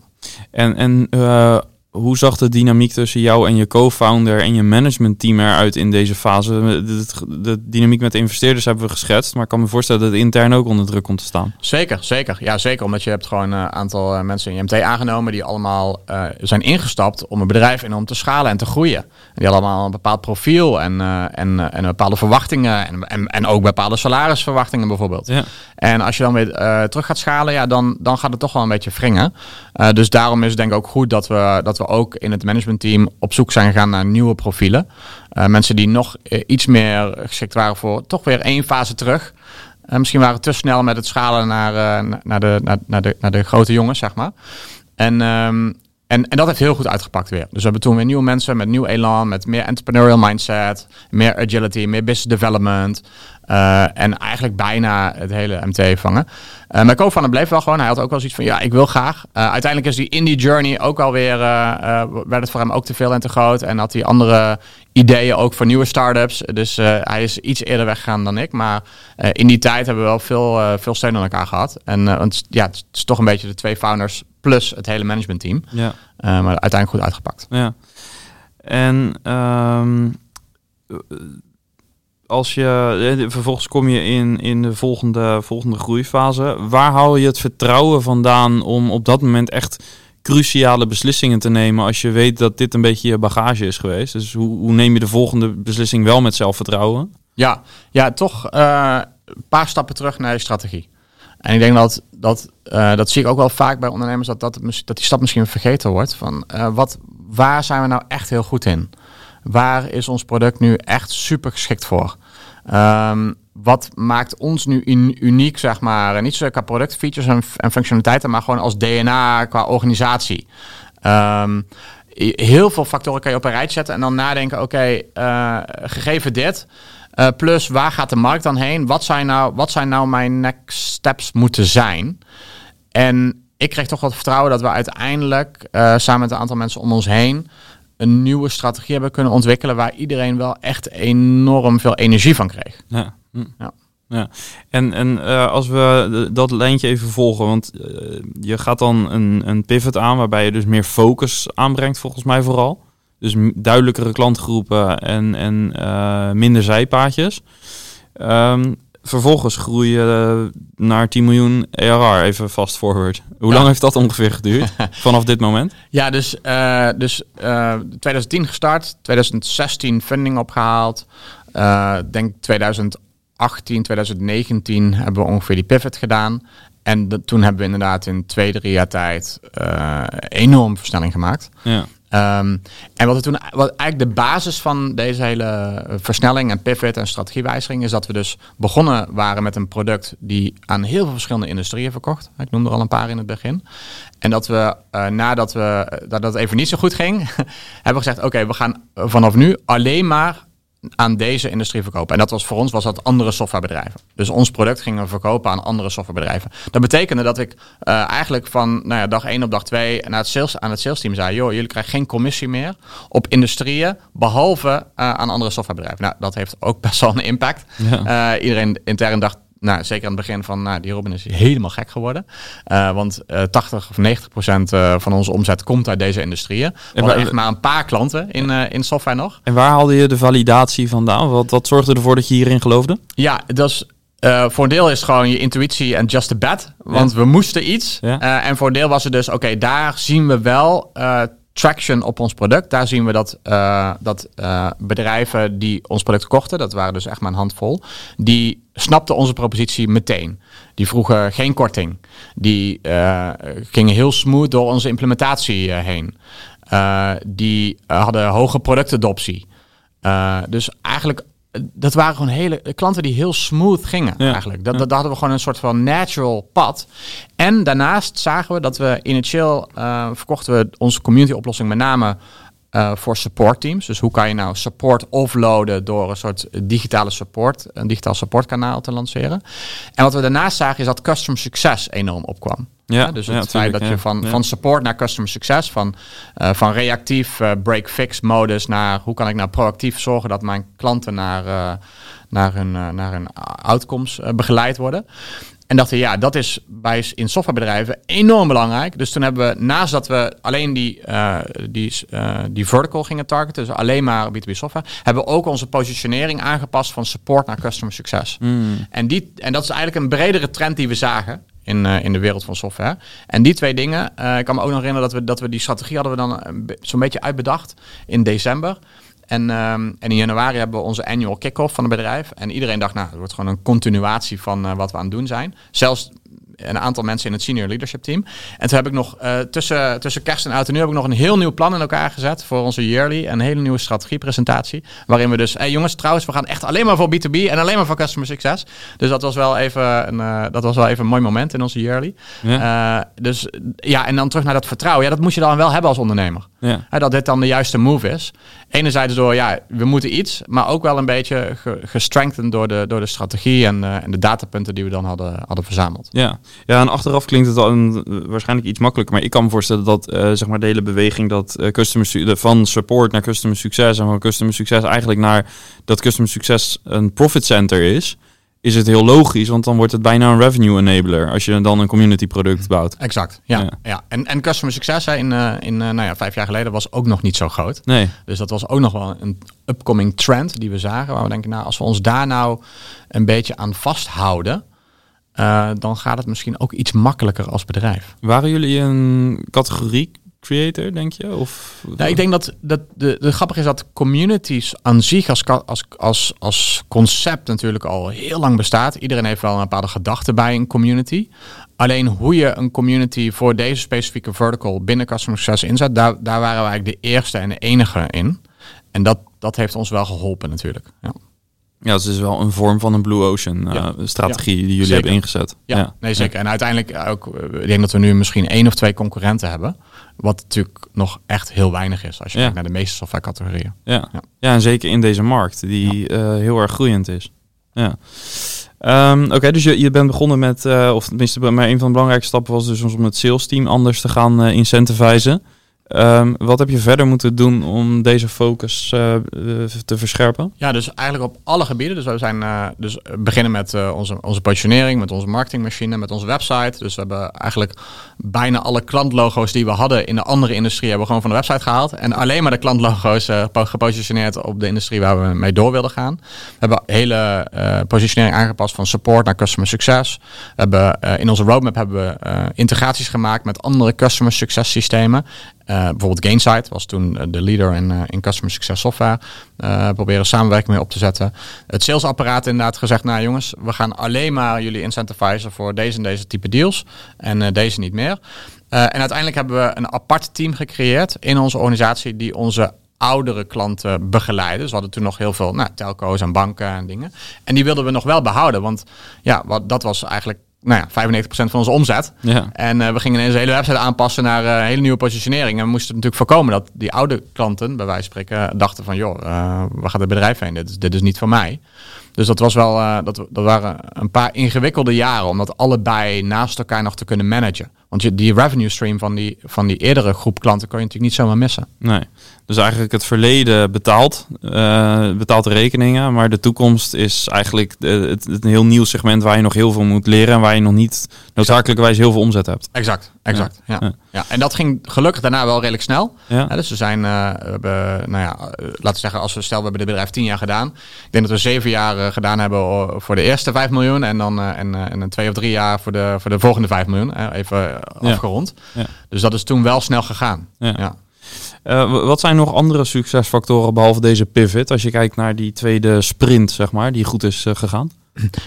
En, en eh, hoe zag de dynamiek tussen jou en je co-founder en je managementteam eruit in deze fase? De, de, de dynamiek met de investeerders hebben we geschetst, maar ik kan me voorstellen dat het intern ook onder druk komt te staan. Zeker, zeker. Ja, zeker. Omdat je hebt gewoon een aantal eh, mensen in je MT aangenomen die allemaal eh, zijn ingestapt om een bedrijf in om te schalen en te groeien. En die allemaal een bepaald profiel en, eh, en, eh, en bepaalde verwachtingen en, en, en ook bepaalde salarisverwachtingen bijvoorbeeld. Ja. En als je dan weer eh, terug gaat schalen, ja, dan, dan gaat het toch wel een beetje wringen. Eh, dus daarom is het denk ik ook goed dat we, dat we ook in het managementteam op zoek zijn gegaan naar nieuwe profielen. Eh, mensen die nog eh, iets meer geschikt waren voor toch weer één fase terug. Eh, misschien waren we te snel met het schalen naar, na- naar, de, naar, naar, de, naar de grote jongens, zeg maar. En, ehm, en, en dat heeft heel goed uitgepakt weer. Dus we hebben toen weer nieuwe mensen met nieuw elan, met meer entrepreneurial mindset, meer agility, meer business development. Eh, en eigenlijk bijna het hele MT vangen. Eh mijn co-founder bleef wel gewoon. Hij had ook wel zoiets van, ja, ik wil graag. Eh, uiteindelijk is die in die journey ook alweer, werd het voor hem ook te veel en te groot. En had hij andere ideeën ook voor nieuwe start-ups. Dus hij is iets eerder weggegaan dan ik. Maar in die tijd hebben we wel veel, veel steun aan elkaar gehad. En want, ja, het is toch een beetje de twee founders plus het hele managementteam. Ja. Maar uiteindelijk goed uitgepakt. Ja. En ehm, als je eh, vervolgens kom je in, in de volgende, volgende groeifase. Waar haal je het vertrouwen vandaan om op dat moment echt cruciale beslissingen te nemen als je weet dat dit een beetje je bagage is geweest? Dus hoe, hoe neem je de volgende beslissing wel met zelfvertrouwen? Ja, ja toch eh, een paar stappen terug naar je strategie. En ik denk dat, dat, eh, dat zie ik ook wel vaak bij ondernemers, dat, dat, dat die stap misschien vergeten wordt. Van, wat, waar zijn we nou echt heel goed in? Waar is ons product nu echt super geschikt voor? Ehm, wat maakt ons nu un- uniek, zeg maar? En niet zozeer qua productfeatures en, en functionaliteiten, maar gewoon als DNA qua organisatie. Ehm, heel veel factoren kan je op een rijtje zetten en dan nadenken: oké, eh, gegeven dit, eh, plus waar gaat de markt dan heen? Wat zijn nou, wat zijn nou mijn next steps moeten zijn? En ik kreeg toch wat vertrouwen dat we uiteindelijk eh, samen met een aantal mensen om ons heen een nieuwe strategie hebben kunnen ontwikkelen waar iedereen wel echt enorm veel energie van kreeg. Ja. Hm. Ja. ja. En, en eh, als we dat lijntje even volgen, want eh, je gaat dan een, een pivot aan waarbij je dus meer focus aanbrengt, volgens mij vooral. Dus duidelijkere klantgroepen en, en eh, minder zijpaadjes. Ehm, vervolgens groei je eh, naar 10 miljoen ARR, even fast forward. Hoe Ja. lang heeft dat ongeveer geduurd vanaf dit moment? Ja, dus, eh, dus eh 2010 gestart, 2016 funding opgehaald. Eh, Ik denk 2018, 2019 hebben we ongeveer die pivot gedaan. En toen hebben we inderdaad in twee, drie jaar tijd eh enorm versnelling gemaakt. Ja. Ehm, en wat, er toen, wat eigenlijk de basis van deze hele eh, versnelling en pivot en strategiewijziging is dat we dus begonnen waren met een product die aan heel veel verschillende industrieën verkocht. Ik noemde er al een paar in het begin. En dat we eh, nadat we dat het even niet zo goed ging, hebben we gezegd: oké, we gaan vanaf nu alleen maar aan deze industrie verkopen. En dat was voor ons was dat andere softwarebedrijven. Dus ons product gingen we verkopen aan andere softwarebedrijven. Dat betekende dat ik eh, eigenlijk van nou ja, dag 1 op dag 2 naar het sales, aan het salesteam zei: joh, jullie krijgen geen commissie meer op industrieën, behalve eh, aan andere softwarebedrijven. Nou, dat heeft ook best wel een impact. Ja. Eh, iedereen intern dacht, nou, zeker aan het begin van, nou, die Robin is helemaal gek geworden. Eh, want eh 80 of 90 procent eh, van onze omzet komt uit deze industrieën. We hadden echt maar een paar klanten in, eh, in software nog. En waar haalde je de validatie vandaan? Wat, wat zorgde ervoor dat je hierin geloofde? Ja, dat is, eh, voor een deel is het gewoon je intuïtie en just a bet. Want we moesten iets. Ja. Eh, en voor een deel was het dus, oké, daar zien we wel eh, traction op ons product. Daar zien we dat, eh, dat eh, bedrijven die ons product kochten, dat waren dus echt maar een handvol, die snapten onze propositie meteen. Die vroegen geen korting. Die eh, gingen heel smooth door onze implementatie heen. Die hadden hoge productadoptie. Dus eigenlijk, dat waren gewoon hele klanten die heel smooth gingen. Ja. Eigenlijk. Dat, dat, hadden we gewoon een soort van natural pad. En daarnaast zagen we dat we initieel eh, verkochten we onze community oplossing met name uh, voor support teams. Dus hoe kan je nou support offloaden door een soort digitale support, een digitaal supportkanaal te lanceren. En wat we daarnaast zagen is dat customer success enorm opkwam. Ja, dus het feit dat je van, van support naar customer success, van, uh, van reactief uh, break-fix modus naar hoe kan ik nou proactief zorgen dat mijn klanten naar, uh, naar, hun, naar hun outcomes begeleid worden. En dachten, ja, dat is bij in softwarebedrijven enorm belangrijk. Dus toen hebben we, naast dat we alleen die, uh, die, uh, die vertical gingen targeten, dus alleen maar B2B software, hebben we ook onze positionering aangepast van support naar customer success. Mm. En, die, en dat is eigenlijk een bredere trend die we zagen in, uh, in de wereld van software. En die twee dingen, ik kan me ook nog herinneren dat we, dat we die strategie hadden we dan zo'n beetje uitbedacht in december. En, um, en in januari hebben we onze annual kick-off van het bedrijf. En iedereen dacht, nou, het wordt gewoon een continuatie van uh, wat we aan het doen zijn. Zelfs een aantal mensen in het senior leadership team. En toen heb ik nog uh, tussen, tussen kerst en oud en nu heb ik nog een heel nieuw plan in elkaar gezet voor onze yearly. Een hele nieuwe strategiepresentatie. Waarin we dus, hey jongens, trouwens, we gaan echt alleen maar voor B2B en alleen maar voor customer success. Dus dat was wel even een, uh, dat was wel even een mooi moment in onze yearly. Ja. Uh, dus ja, en dan terug naar dat vertrouwen. Ja, dat moet je dan wel hebben als ondernemer. Ja. dat dit dan de juiste move is. Enerzijds door, ja, we moeten iets, maar ook wel een beetje gestrengthened door de, door de strategie en, en de datapunten die we dan hadden, hadden verzameld. Ja. Ja, en achteraf klinkt het een, waarschijnlijk iets makkelijker. Maar ik kan me voorstellen dat uh, zeg maar de hele beweging dat uh, customer van support naar customer succes en van customer succes eigenlijk naar dat customer succes een profit center is. Is het heel logisch, want dan wordt het bijna een revenue enabler als je dan een community product bouwt. Exact, ja. ja. ja. En, en customer succes in, uh, in nou ja, vijf jaar geleden was ook nog niet zo groot. Nee. Dus dat was ook nog wel een upcoming trend die we zagen. Waar we denken, nou, als we ons daar nou een beetje aan vasthouden, uh, dan gaat het misschien ook iets makkelijker als bedrijf. Waren jullie een categorie creator, denk je? Of... Nou, ik denk dat, dat de, de grappige is dat communities aan zich als, als, als, als concept natuurlijk al heel lang bestaat. Iedereen heeft wel een bepaalde gedachte bij een community. Alleen hoe je een community voor deze specifieke vertical binnen Customer Success inzet, daar, daar waren we eigenlijk de eerste en de enige in. En dat, dat heeft ons wel geholpen natuurlijk. Ja. Ja, het is wel een vorm van een Blue Ocean uh, ja. strategie ja, die jullie zeker. hebben ingezet. Ja, ja, nee zeker. En uiteindelijk ook, ik denk dat we nu misschien één of twee concurrenten hebben. Wat natuurlijk nog echt heel weinig is als je kijkt naar de meeste software categorieën. Ja. Ja. en zeker in deze markt die uh, heel erg groeiend is. Ja. Um, Oké, okay, dus je, je bent begonnen met, uh, of tenminste, maar een van de belangrijke stappen was dus om het sales team anders te gaan incentivizen. Um, wat heb je verder moeten doen om deze focus uh, te verscherpen? Ja, dus eigenlijk op alle gebieden. Dus we zijn uh, dus beginnen met onze, onze positionering, met onze marketingmachine, met onze website. Dus we hebben eigenlijk bijna alle klantlogo's die we hadden in de andere industrie hebben we gewoon van de website gehaald. En alleen maar de klantlogo's gepositioneerd op de industrie waar we mee door wilden gaan. We hebben hele positionering aangepast van support naar customer success. We hebben in onze roadmap hebben we integraties gemaakt met andere customer success systemen. Uh, bijvoorbeeld Gainsight was toen de leader in, uh, in customer success software. Proberen samenwerking mee op te zetten. Het salesapparaat inderdaad gezegd, nou jongens, we gaan alleen maar jullie incentivizen voor deze en deze type deals en deze niet meer. en uiteindelijk hebben we een apart team gecreëerd in onze organisatie die onze oudere klanten begeleiden. Dus we hadden toen nog heel veel nou, telco's en banken en dingen. En die wilden we nog wel behouden, want ja, wat, dat was eigenlijk nou ja, 95% van onze omzet. Ja. En uh, we gingen ineens de hele website aanpassen naar uh, een hele nieuwe positionering. En we moesten natuurlijk voorkomen dat die oude klanten, bij wijze van spreken, dachten van... joh, uh, waar gaat het bedrijf heen? Dit is, dit is niet voor mij. Dus dat, was wel, dat, dat waren een paar ingewikkelde jaren om dat allebei naast elkaar nog te kunnen managen. Want je, die revenue stream van die, van die eerdere groep klanten kan je natuurlijk niet zomaar missen. Nee. Dus eigenlijk het verleden betaalt, uh, betaalt de rekeningen, maar de toekomst is eigenlijk de, het, het, een heel nieuw segment waar je nog heel veel moet leren en waar je nog niet noodzakelijkerwijs heel veel omzet hebt. Exact, exact. Ja. Ja. ja. en dat ging gelukkig daarna wel redelijk snel. Ja. dus we zijn, uh, we hebben, nou ja, laten we zeggen, als we stel we hebben dit bedrijf tien jaar gedaan. Ik denk dat we zeven jaar gedaan hebben voor de eerste vijf miljoen en dan en, en een twee of drie jaar voor de, voor de volgende vijf miljoen. even afgerond. Dus dat is toen wel snel gegaan. ja. Uh, wat zijn nog andere succesfactoren behalve deze pivot? Als je kijkt naar die tweede sprint, zeg maar, die goed is uh, gegaan.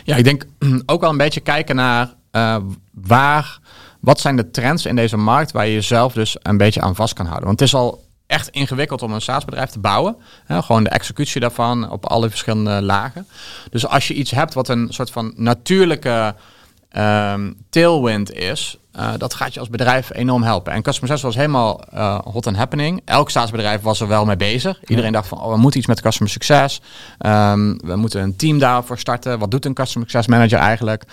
Ja, ik denk ook wel een beetje kijken naar uh, waar, wat zijn de trends in deze markt waar je jezelf dus een beetje aan vast kan houden. Want het is al echt ingewikkeld om een SaaS-bedrijf te bouwen. Hè, gewoon de executie daarvan op alle verschillende lagen. Dus als je iets hebt wat een soort van natuurlijke um, tailwind is, dat gaat je als bedrijf enorm helpen. En customer success was helemaal hot and happening. Elk staatsbedrijf was er wel mee bezig. Iedereen dacht van, oh, we moeten iets met customer success. Ehm, we moeten een team daarvoor starten. Wat doet een customer success manager eigenlijk?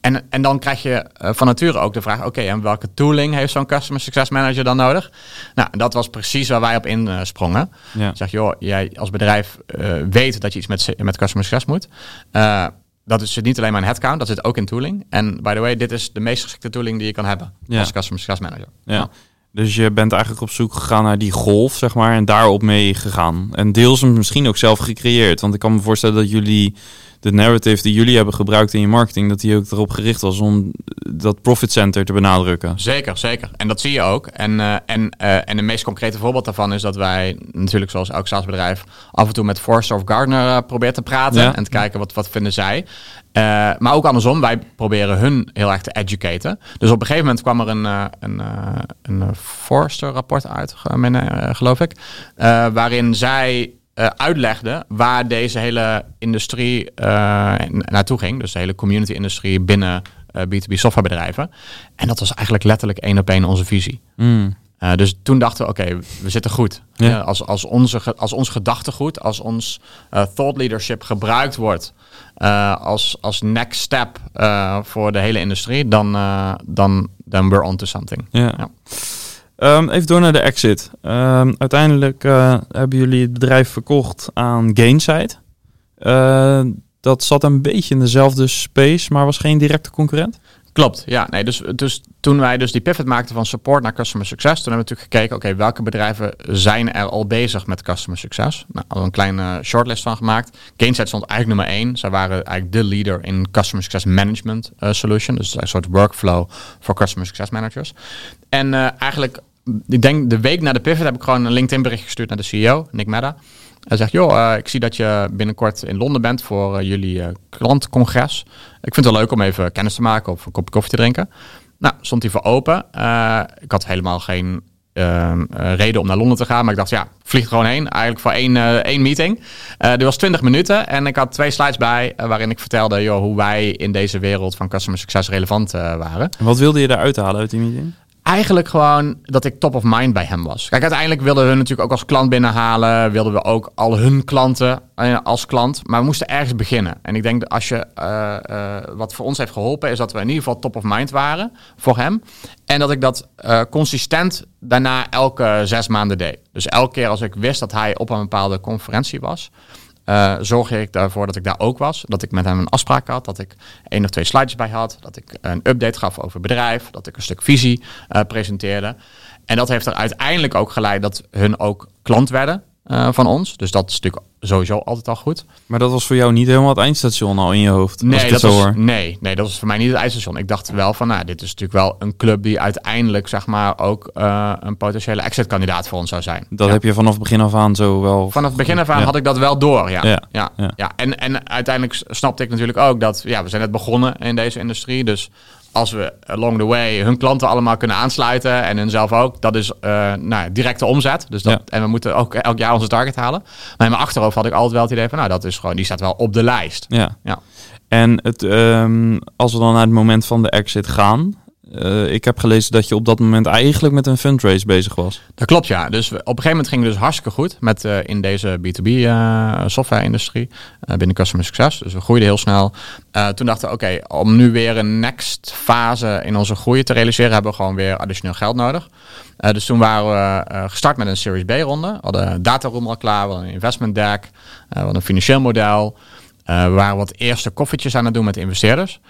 En, en dan krijg je van nature ook de vraag, oké, en welke tooling heeft zo'n customer success manager dan nodig? Nou, dat was precies waar wij op insprongen. Ja. Zeg, joh, jij als bedrijf weet dat je iets met, met customer success moet dat is niet alleen maar in headcount, dat zit ook in tooling. En by the way, dit is de meest geschikte tooling die je kan hebben als customer success manager. Ja. Dus je bent eigenlijk op zoek gegaan naar die golf, zeg maar, en daarop mee gegaan. En deels misschien ook zelf gecreëerd. Want ik kan me voorstellen dat jullie de narrative die jullie hebben gebruikt in je marketing, dat die ook erop gericht was om dat profit center te benadrukken. Zeker, zeker. En dat zie je ook. En, uh, en, uh, en het meest concrete voorbeeld daarvan is dat wij natuurlijk, zoals elk SaaS-bedrijf, af en toe met Forrester of Gardner uh, proberen te praten en te kijken wat, wat vinden zij. maar ook andersom, wij proberen hun heel erg te educaten. Dus op een gegeven moment kwam er een, een, een Forrester-rapport uit, geloof ik, waarin zij uh, uitlegde waar deze hele industrie uh, naartoe ging. Dus de hele community-industrie binnen uh, eh, B2B softwarebedrijven. En dat was eigenlijk letterlijk één op één onze visie. Mm. dus toen dachten we, oké, we zitten goed. Ja. als, als, onze, als ons gedachtegoed, als ons thought leadership gebruikt wordt als, als next step voor de hele industrie, dan, dan, dan we're on to something. Ja. ja. Um, even door naar de exit. Um, uiteindelijk uh, hebben jullie het bedrijf verkocht aan Gainsight. Uh, dat zat een beetje in dezelfde space, maar was geen directe concurrent? Klopt, ja. Nee, dus, dus toen wij dus die pivot maakten van support naar customer success, toen hebben we natuurlijk gekeken, oké, welke bedrijven zijn er al bezig met customer success? Nou, hadden een kleine shortlist van gemaakt. Gainsight stond eigenlijk nummer één. Zij waren eigenlijk de leader in customer success management uh, solution. Dus een soort workflow voor customer success managers. En uh, eigenlijk, ik denk de week na de pivot heb ik gewoon een LinkedIn bericht gestuurd naar de CEO, Nick Meda. Hij zegt, joh, uh, ik zie dat je binnenkort in Londen bent voor uh, jullie uh, klantcongres. Ik vind het wel leuk om even kennis te maken of een kopje koffie te drinken. Nou, stond hij voor open. ik had helemaal geen ehm, reden om naar Londen te gaan. Maar ik dacht, ja, vlieg gewoon heen. Eigenlijk voor één, één meeting. Uh, was 20 minuten en ik had twee slides bij waarin ik vertelde joh, hoe wij in deze wereld van customer success relevant waren. En wat wilde je eruit halen uit die meeting? Eigenlijk gewoon dat ik top of mind bij hem was. Kijk, uiteindelijk wilden we natuurlijk ook als klant binnenhalen. Wilden we ook al hun klanten uh, als klant. Maar we moesten ergens beginnen. En ik denk dat als je, uh, uh, wat voor ons heeft geholpen, is dat we in ieder geval top of mind waren voor hem. En dat ik dat consistent daarna elke zes maanden deed. Dus elke keer als ik wist dat hij op een bepaalde conferentie was, uh, zorg ik ervoor dat ik daar ook was. Dat ik met hem een afspraak had. Dat ik één of twee slides bij had. Dat ik een update gaf over bedrijf. Dat ik een stuk visie uh, presenteerde. En dat heeft er uiteindelijk ook geleid dat hun ook klant werden uh, van ons. Dus dat is natuurlijk sowieso altijd al goed. Maar dat was voor jou niet helemaal het eindstation al in je hoofd? Nee, dat, was, nee, nee, dat was voor mij niet het eindstation. Ik dacht wel van, nou, dit is natuurlijk wel een club die uiteindelijk, zeg maar, ook uh, een potentiële exit-kandidaat voor ons zou zijn. Dat heb je vanaf begin af aan zo wel... Vanaf het begin af aan had ik dat wel door, ja. Ja, ja, ja. En, en uiteindelijk snapte ik natuurlijk ook dat, ja, we zijn net begonnen in deze industrie, dus als we along the way hun klanten allemaal kunnen aansluiten en hun zelf ook, dat is uh, nou, directe omzet. Dus dat, En we moeten ook elk jaar onze target halen. Maar in mijn achterhoofd had ik altijd wel het idee van, nou, dat is gewoon, die staat wel op de lijst. Ja. ja. En het, um, als we dan naar het moment van de exit gaan, uh, ik heb gelezen dat je op dat moment eigenlijk met een fundraise bezig was. Dat klopt, ja. Dus op een gegeven moment ging het dus hartstikke goed met uh, in deze B2B uh, software-industrie binnen Customer Success. Dus we groeiden heel snel. toen dachten we, oké, om nu weer een next fase in onze groei te realiseren, hebben we gewoon weer additioneel geld nodig. dus toen waren we gestart met een Series B-ronde. We hadden een dataroom al klaar, we hadden een investment deck, we hadden een financieel model. we waren wat eerste koffietjes aan het doen met investeerders.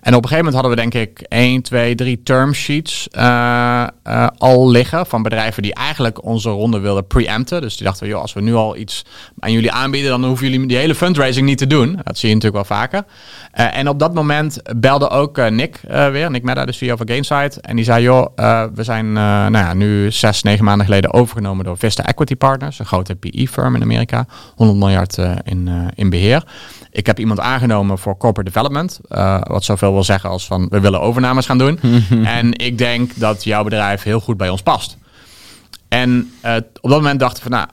En op een gegeven moment hadden we denk ik 1, 2, 3 term sheets uh, uh, al liggen van bedrijven die eigenlijk onze ronde wilden preempten. Dus die dachten, joh, als we nu al iets aan jullie aanbieden, dan hoeven jullie die hele fundraising niet te doen. Dat zie je natuurlijk wel vaker. Uh, en op dat moment belde ook Nick weer, Nick Medda, de CEO van Gainsight. En die zei, joh, we zijn nou ja, nu zes, negen maanden geleden overgenomen door Vista Equity Partners, een grote PE-firm in Amerika. 100 miljard in, in beheer. Ik heb iemand aangenomen voor corporate development. Wat zoveel wil zeggen als van we willen overnames gaan doen. en ik denk dat jouw bedrijf heel goed bij ons past. En uh, op dat moment dachten we van nou,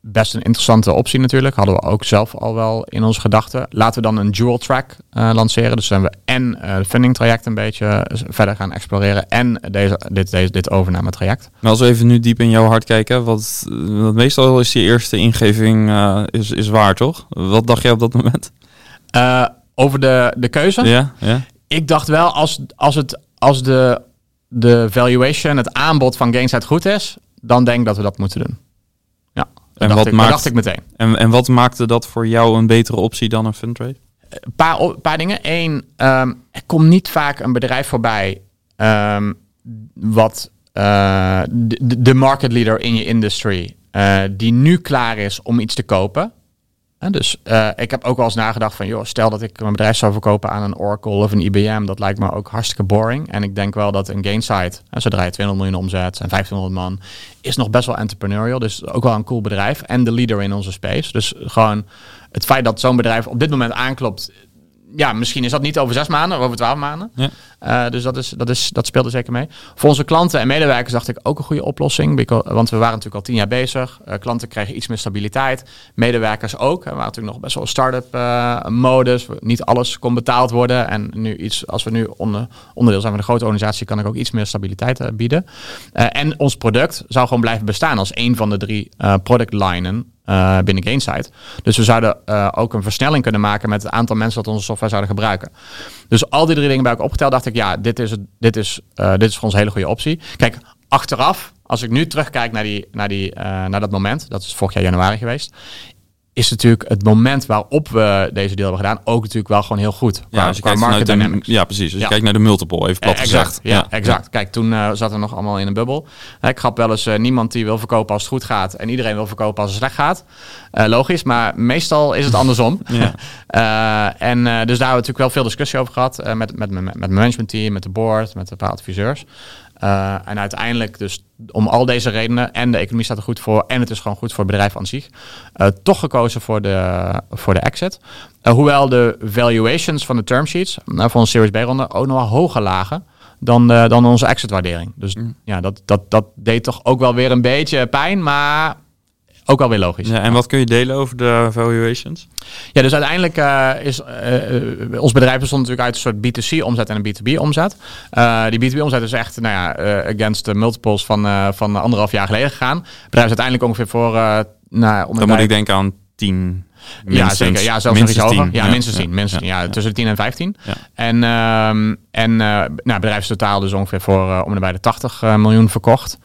best een interessante optie natuurlijk. Hadden we ook zelf al wel in onze gedachten. Laten we dan een dual track uh, lanceren. Dus zijn we en uh, het funding traject een beetje verder gaan exploreren. En deze, dit, deze, dit overname traject. Maar als we even nu diep in jouw hart kijken. Wat, wat meestal is die eerste ingeving uh, is, is waar, toch? Wat dacht jij op dat moment? over de, de keuze? Ja, ja. Ik dacht wel, als, als, het, als de, de valuation, het aanbod van Gainside goed is... dan denk ik dat we dat moeten doen. Ja. En dacht wat ik, maakt, dacht ik meteen. En, en wat maakte dat voor jou een betere optie dan een fundraise? Een paar, paar dingen. Eén, um, er komt niet vaak een bedrijf voorbij um, wat uh, de, de, market leader in je industry, uh, die nu klaar is om iets te kopen. En dus uh, ik heb ook wel eens nagedacht van, joh, stel dat ik mijn bedrijf zou verkopen aan een Oracle of een IBM, dat lijkt me ook hartstikke boring. En ik denk wel dat een Gainsight, zodra je 200 miljoen omzet en 1500 man, is nog best wel entrepreneurial. Dus ook wel een cool bedrijf en de leader in onze space. Dus gewoon het feit dat zo'n bedrijf op dit moment aanklopt, ja, misschien is dat niet over zes maanden, of over twaalf maanden. Ja. Uh, dus dat, is, dat, is, dat speelde zeker mee. Voor onze klanten en medewerkers dacht ik ook een goede oplossing. Because, want we waren natuurlijk al tien jaar bezig. Uh, klanten kregen iets meer stabiliteit. Medewerkers ook. We waren natuurlijk nog best wel start-up uh, modus. Niet alles kon betaald worden. En nu iets, als we nu onder, onderdeel zijn van een grote organisatie, kan ik ook iets meer stabiliteit bieden. en ons product zou gewoon blijven bestaan als een van de drie productlijnen uh, binnen Gainsight. Dus we zouden uh, ook een versnelling kunnen maken met het aantal mensen dat onze software zouden gebruiken. Dus al die drie dingen bij elkaar opgeteld, dacht ik, ja, dit is, het, dit is, uh, dit is voor ons een hele goede optie. Kijk, achteraf, als ik nu terugkijk naar, die, naar, die, naar dat moment, dat is vorig jaar januari geweest, is natuurlijk het moment waarop we deze deal hebben gedaan ook natuurlijk wel gewoon heel goed. Ja, als je kijkt market de, ja precies. Als je kijkt naar de multiple, even plat exact, gezegd. Ja, exact. Kijk, toen uh, zaten we nog allemaal in een bubbel. ik grap wel eens, uh, niemand die wil verkopen als het goed gaat en iedereen wil verkopen als het slecht gaat. Uh, logisch, maar meestal is het andersom. en dus daar hebben we natuurlijk wel veel discussie over gehad met, met, met, met mijn managementteam, met de board, met een paar adviseurs. Uh, en uiteindelijk dus om al deze redenen, en de economie staat er goed voor, en het is gewoon goed voor het bedrijf aan zich, uh, toch gekozen voor de, voor de exit. Uh, hoewel de valuations van de term sheets voor een Series B-ronde ook nog wel hoger lagen dan, dan onze exit-waardering. Dus mm. ja, dat, dat, dat deed toch ook wel weer een beetje pijn, maar ook wel weer logisch. Ja, en wat kun je delen over de valuations? Ja, dus uiteindelijk uh, is uh, ons bedrijf bestond natuurlijk uit een soort B2C-omzet en een B2B-omzet. Uh, die B2B-omzet is echt, nou ja, against de multiples van, van anderhalf jaar geleden gegaan. Het bedrijf is uiteindelijk ongeveer voor, nou, om Dan moet ik denken aan 10. ja, zeker. Ja, zelfs nog iets hoger. Ja, ja, minstens 10. Minstens, ja, ja, tussen de 10 en 15. En, um, en nou, het bedrijf is totaal dus ongeveer voor om en bij de 80 miljoen verkocht.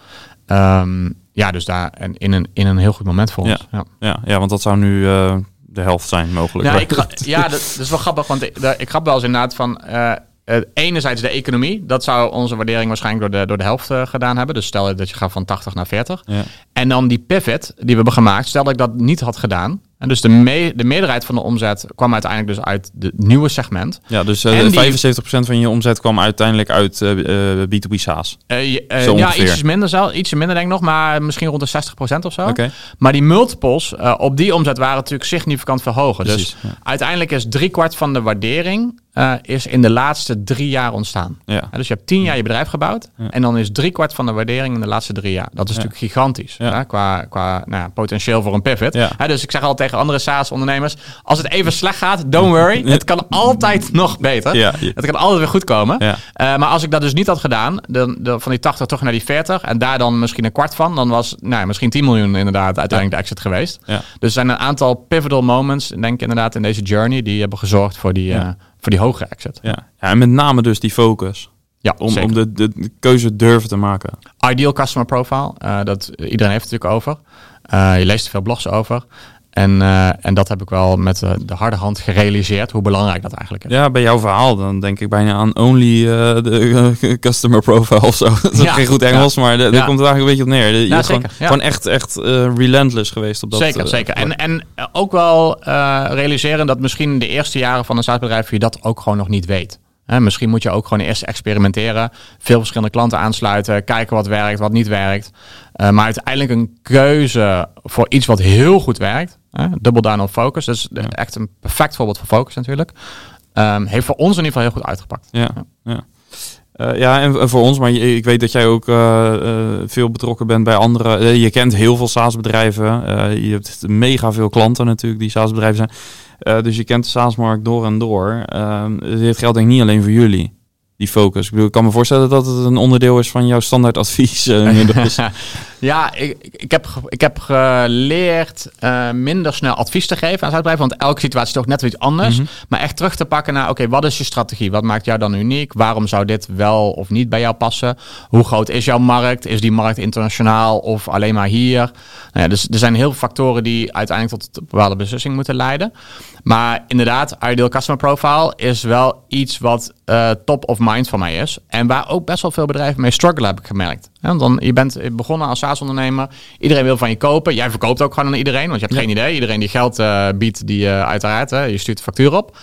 Um, ja, dus daar en in een, in een heel goed moment voor ons. Ja, ja. ja, want dat zou nu uh, de helft zijn mogelijk. Ja, ik, ja dat, dat, is wel grappig, want ik, ik grap wel eens inderdaad van... Uh, uh, enerzijds de economie, dat zou onze waardering waarschijnlijk door de, door de helft uh, gedaan hebben. Dus stel dat je gaat van 80 naar 40. Ja. En dan die pivot die we hebben gemaakt, stel dat ik dat niet had gedaan, en dus de, me de meerderheid van de omzet kwam uiteindelijk dus uit het nieuwe segment. Ja, dus uh, die, 75% van je omzet kwam uiteindelijk uit uh, B2B SaaS. Uh, ja, iets minder, zelf, ietsje minder denk ik nog, maar misschien rond de 60% of zo. Okay. Maar die multiples op die omzet waren natuurlijk significant verhogen. dus ja. uiteindelijk is driekwart van de waardering is in de laatste drie jaar ontstaan. Ja. dus je hebt tien jaar je bedrijf gebouwd en dan is driekwart van de waardering in de laatste drie jaar. Dat is natuurlijk gigantisch qua, qua nou, potentieel voor een pivot. dus ik zeg altijd tegen andere SaaS-ondernemers. Als het even slecht gaat, don't worry. Het kan altijd nog beter. Het kan altijd weer goed komen. Uh, maar als ik dat dus niet had gedaan, dan, dan, van die 80 toch naar die 40 en daar dan misschien een kwart van, dan was nou, misschien 10 miljoen inderdaad uiteindelijk de exit geweest. Dus er zijn een aantal pivotal moments, denk ik inderdaad, in deze journey, die hebben gezorgd voor die, uh, voor die hogere exit. Ja. ja, en met name dus die focus. Ja, om, om de, de, de, keuze durven te maken. Ideal customer profile, uh, dat iedereen heeft het natuurlijk over. Uh, je leest er veel blogs over. En, uh, en dat heb ik wel met de, de, harde hand gerealiseerd, hoe belangrijk dat eigenlijk is. Ja, bij jouw verhaal dan denk ik bijna aan only uh, de customer profile of zo. dat is ja, geen goed Engels, ja. maar daar ja. komt het eigenlijk een beetje op neer. Je ja, zeker, gewoon, gewoon, echt, echt relentless geweest op dat. Zeker, zeker. En, en ook wel realiseren dat misschien de eerste jaren van een SaaS-bedrijf je dat ook gewoon nog niet weet. Misschien moet je ook gewoon eerst experimenteren. Veel verschillende klanten aansluiten. Kijken wat werkt, wat niet werkt. Uh, maar uiteindelijk een keuze voor iets wat heel goed werkt. Hè, double down on focus. Dus ja. echt een perfect voorbeeld van focus natuurlijk. Um, heeft voor ons in ieder geval heel goed uitgepakt. Ja, ja. Uh, ja, en voor ons, maar ik weet dat jij ook uh, uh, veel betrokken bent bij andere. je kent heel veel SaaS-bedrijven. je hebt mega veel klanten natuurlijk die SaaS-bedrijven zijn. Dus je kent de SaaS-markt door en door. Ehm, dit geldt denk ik niet alleen voor jullie die focus. Ik, bedoel, ik kan me voorstellen dat het een onderdeel is van jouw standaard advies. ja, ik, ik, heb, ik heb geleerd uh, minder snel advies te geven aan bedrijven, want elke situatie is toch net iets anders. Mhm. Maar echt terug te pakken naar, oké, wat is je strategie? Wat maakt jou dan uniek? Waarom zou dit wel of niet bij jou passen? Hoe groot is jouw markt? Is die markt internationaal of alleen maar hier? Nou ja, dus er zijn heel veel factoren die uiteindelijk tot een bepaalde beslissing moeten leiden. Maar inderdaad, Ideal Customer Profile is wel iets wat uh, top of mind van mij is. En waar ook best wel veel bedrijven mee struggelen, heb ik gemerkt. Ja, dan, je bent begonnen als SaaS-ondernemer. Iedereen wil van je kopen. Jij verkoopt ook gewoon aan iedereen, want je hebt geen idee. Iedereen die geld uh, biedt, die uh, uiteraard, hè, je stuurt de factuur op.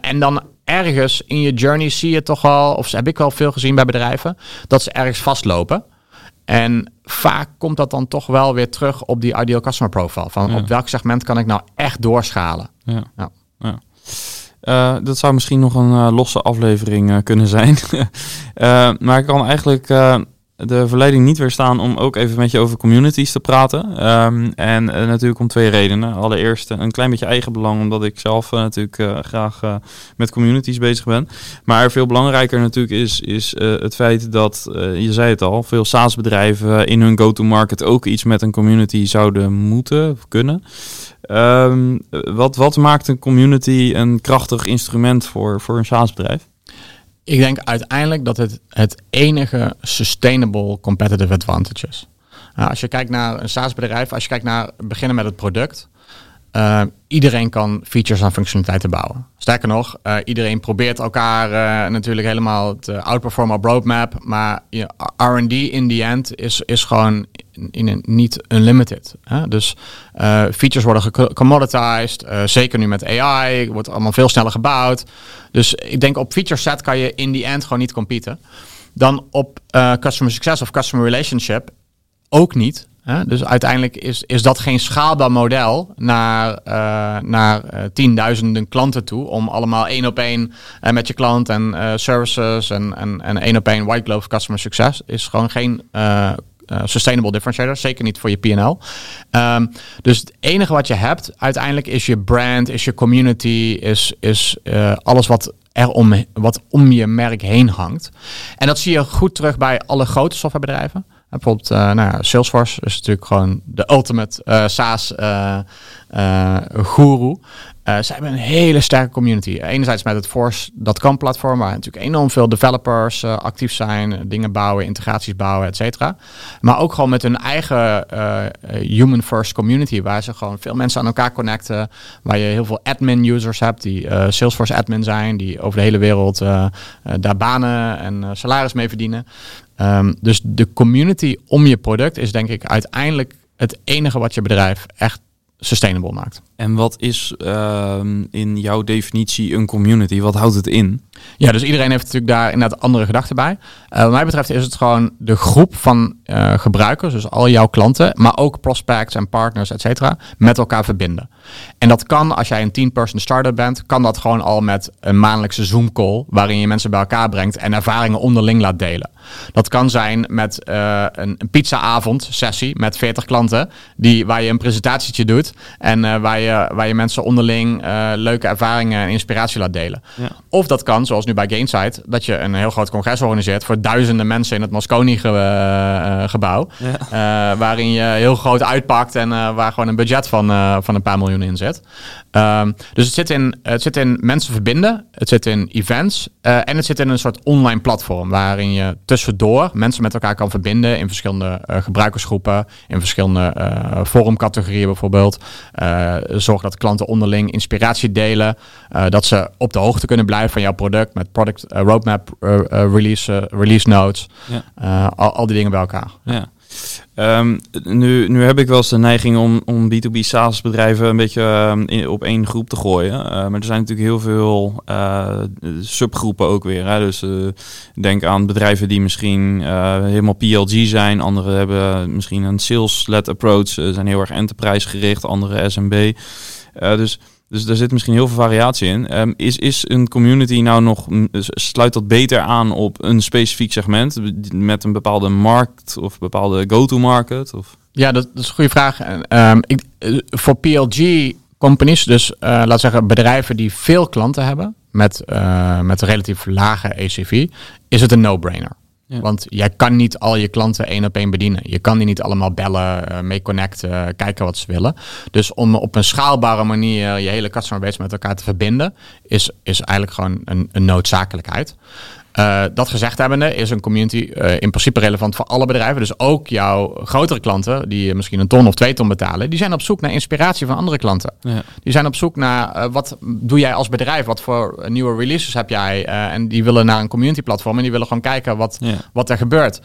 en dan ergens in je journey zie je toch wel, of heb ik wel veel gezien bij bedrijven, dat ze ergens vastlopen. En vaak komt dat dan toch wel weer terug op die ideal customer profile. Van op welk segment kan ik nou echt doorschalen? Ja. Uh, dat zou misschien nog een uh, losse aflevering uh, kunnen zijn. maar ik kan eigenlijk de verleiding niet weerstaan om ook even met je over communities te praten. Um, en natuurlijk om twee redenen. Allereerst een klein beetje eigen belang, omdat ik zelf natuurlijk graag met communities bezig ben. Maar veel belangrijker natuurlijk is, is het feit dat, je zei het al, veel SaaS-bedrijven in hun go-to-market ook iets met een community zouden moeten of kunnen. Um, wat, wat maakt een community een krachtig instrument voor, voor een SaaS-bedrijf? Ik denk uiteindelijk dat het het enige sustainable competitive advantage is. Nou, als je kijkt naar een SaaS-bedrijf, als je kijkt naar beginnen met het product, uh, iedereen kan features en functionaliteiten bouwen. Sterker nog, uh, iedereen probeert elkaar uh, natuurlijk helemaal te outperformen op roadmap. Maar R&D in the end is, is gewoon in een, niet unlimited. Hè? Dus features worden gecommoditized. zeker nu met AI. Wordt allemaal veel sneller gebouwd. Dus ik denk op feature set kan je in the end gewoon niet competen. Dan op customer success of customer relationship ook niet. Dus uiteindelijk is, is dat geen schaalbaar model naar, uh, naar uh, tienduizenden klanten toe. Om allemaal één op één uh, met je klant en services en, en, en één op één white glove customer success. Is gewoon geen sustainable differentiator. Zeker niet voor je PL. Ehm, dus het enige wat je hebt uiteindelijk is je brand, is je community, is, is alles wat er om, wat om je merk heen hangt. En dat zie je goed terug bij alle grote softwarebedrijven. Bijvoorbeeld, uh, nou ja, Salesforce is natuurlijk gewoon de ultimate uh, SaaS uh, guru. zij hebben een hele sterke community. Enerzijds met het Force.com platform, waar natuurlijk enorm veel developers actief zijn, dingen bouwen, integraties bouwen, et cetera. Maar ook gewoon met hun eigen human first community, waar ze gewoon veel mensen aan elkaar connecten, waar je heel veel admin users hebt die Salesforce admin zijn, die over de hele wereld daar banen en salaris mee verdienen. Um, dus de community om je product is denk ik uiteindelijk het enige wat je bedrijf echt sustainable maakt. En wat is uh, in jouw definitie een community? Wat houdt het in? Ja, dus iedereen heeft natuurlijk daar inderdaad andere gedachten bij. Uh, wat mij betreft is het gewoon de groep van uh, gebruikers, dus al jouw klanten, maar ook prospects en partners, et cetera, met elkaar verbinden. En dat kan, als jij een 10-person startup bent, kan dat gewoon al met een maandelijkse Zoom-call, waarin je mensen bij elkaar brengt en ervaringen onderling laat delen. Dat kan zijn met uh, een, een pizzaavond sessie met 40 klanten, die, waar je een presentatietje doet en waar, je, waar je mensen onderling leuke ervaringen en inspiratie laat delen. Ja. Of dat kan, zoals nu bij Gainsight, dat je een heel groot congres organiseert voor duizenden mensen in het Mosconi-gebouw. Eh, waarin je heel groot uitpakt en eh, waar gewoon een budget van, eh, van een paar miljoen in zit. Ehm, dus het zit, in, het zit in mensen verbinden, het zit in events en het zit in een soort online platform waarin je tussendoor mensen met elkaar kan verbinden in verschillende gebruikersgroepen, in verschillende forumcategorieën bijvoorbeeld. zorg dat klanten onderling inspiratie delen, dat ze op de hoogte kunnen blijven van jouw product met product roadmap, release, release notes, ja. al, al die dingen bij elkaar. Ja. Um, nu, nu heb ik wel eens de neiging om, om B2B SaaS bedrijven een beetje in, op één groep te gooien. Uh, maar er zijn natuurlijk heel veel uh, subgroepen ook weer. Hè? Dus uh, denk aan bedrijven die misschien helemaal PLG zijn. Anderen hebben misschien een sales-led approach. zijn heel erg enterprise gericht. Andere SMB. dus Dus daar zit misschien heel veel variatie in. Ehm, is, is een community nou nog, sluit dat beter aan op een specifiek segment met een bepaalde markt of bepaalde go-to-market? Of? Ja, dat, is een goede vraag. Um, ik, eh, voor PLG companies, dus uh, laat zeggen bedrijven die veel klanten hebben met, uh, met relatief lage ECV, is het een no-brainer. Want jij kan niet al je klanten één op één bedienen. Je kan die niet allemaal bellen, uh, mee connecten, kijken wat ze willen. Dus om op een schaalbare manier je hele customer base met elkaar te verbinden, is, is eigenlijk gewoon een noodzakelijkheid. Uh, dat gezegd hebbende is een community uh, in principe relevant voor alle bedrijven. Dus ook jouw grotere klanten, die misschien een ton of twee ton betalen, die zijn op zoek naar inspiratie van andere klanten. Ja. Die zijn op zoek naar uh, wat doe jij als bedrijf? Wat voor nieuwe releases heb jij? en die willen naar een community platform en die willen gewoon kijken wat, ja. wat er gebeurt.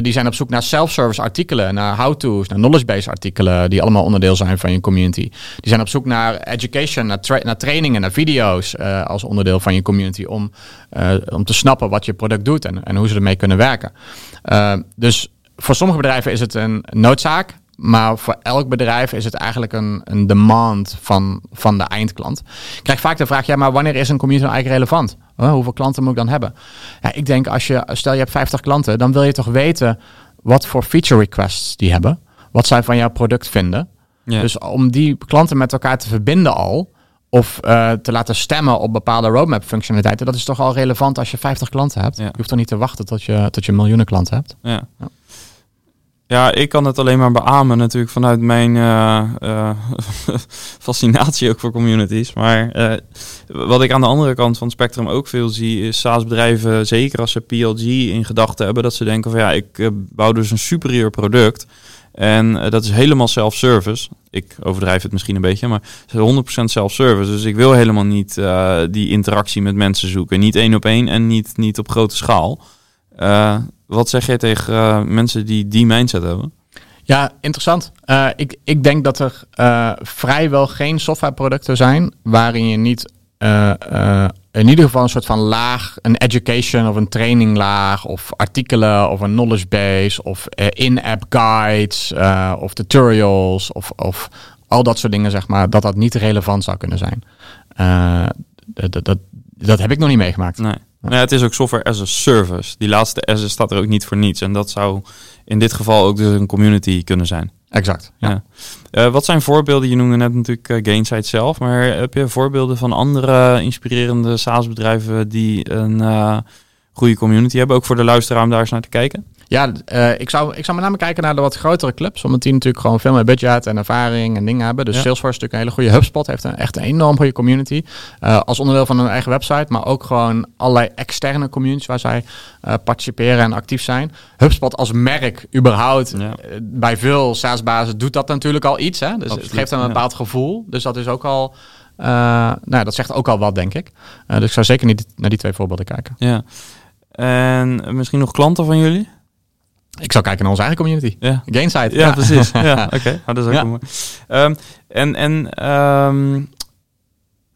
die zijn op zoek naar self-service artikelen, naar how-to's, naar knowledge-based artikelen, die allemaal onderdeel zijn van je community. Die zijn op zoek naar education, naar, tra naar trainingen, naar video's als onderdeel van je community om, om te snappen wat je product doet en, en hoe ze ermee kunnen werken. Uh, dus voor sommige bedrijven is het een noodzaak. Maar voor elk bedrijf is het eigenlijk een, een demand van, van de eindklant. Ik krijg vaak de vraag, ja, maar wanneer is een community nou eigenlijk relevant? Hoeveel klanten moet ik dan hebben? Ja, ik denk als je, stel je hebt 50 klanten, dan wil je toch weten wat voor feature requests die hebben. Wat zij van jouw product vinden. Ja. Dus om die klanten met elkaar te verbinden al, of uh, te laten stemmen op bepaalde roadmap functionaliteiten. Dat is toch al relevant als je 50 klanten hebt. Ja. Je hoeft toch niet te wachten tot je, tot je miljoenen klanten hebt. Ja. ja. ja ik kan het alleen maar beamen natuurlijk vanuit mijn uh, uh, fascinatie ook voor communities. Maar wat ik aan de andere kant van het spectrum ook veel zie, is SaaS-bedrijven, zeker als ze PLG in gedachten hebben, dat ze denken van ja, ik bouw dus een superieur product. En uh, dat is helemaal self-service. Ik overdrijf het misschien een beetje, maar het is 100% self-service. Dus ik wil helemaal niet uh, die interactie met mensen zoeken. Niet één op één en niet, niet op grote schaal. Uh, wat zeg jij tegen mensen die die mindset hebben? Ja, interessant. ik, ik denk dat er vrijwel geen softwareproducten zijn waarin je niet in ieder geval een soort van laag, een education of een traininglaag of artikelen of een knowledge base of uh, in-app guides uh, of tutorials of, of al dat soort dingen, zeg maar, dat dat niet relevant zou kunnen zijn. Uh, dat, dat, dat heb ik nog niet meegemaakt. Nee. Nee, het is ook software as a service. Die laatste S staat er ook niet voor niets. En dat zou in dit geval ook dus een community kunnen zijn. Exact. Ja. Uh, wat zijn voorbeelden? Je noemde net natuurlijk uh, Gainsight zelf, maar heb je voorbeelden van andere inspirerende SaaS-bedrijven die een uh, goede community hebben, ook voor de luisteraar om daar eens naar te kijken? Ja, uh, ik, zou, ik zou met name kijken naar de wat grotere clubs. Omdat die natuurlijk gewoon veel meer budget en ervaring en dingen hebben. Dus Salesforce is natuurlijk een hele goede HubSpot. Heeft een, echt een enorm goede community. Uh, als onderdeel van hun eigen website. Maar ook gewoon allerlei externe communities waar zij uh, participeren en actief zijn. HubSpot als merk überhaupt. Ja. bij veel SaaS-bazen doet dat natuurlijk al iets. Hè? Dus Absoluut, het geeft een bepaald ja. gevoel. Dus dat is ook al... nou, dat zegt ook al wat, denk ik. dus ik zou zeker niet naar die twee voorbeelden kijken. Ja. En misschien nog klanten van jullie? Ik zou kijken naar onze eigen community. Ja. Gainside. Ja, ja. precies. ja, oké. Okay. Oh, dat is ook mooi. Um, en en um,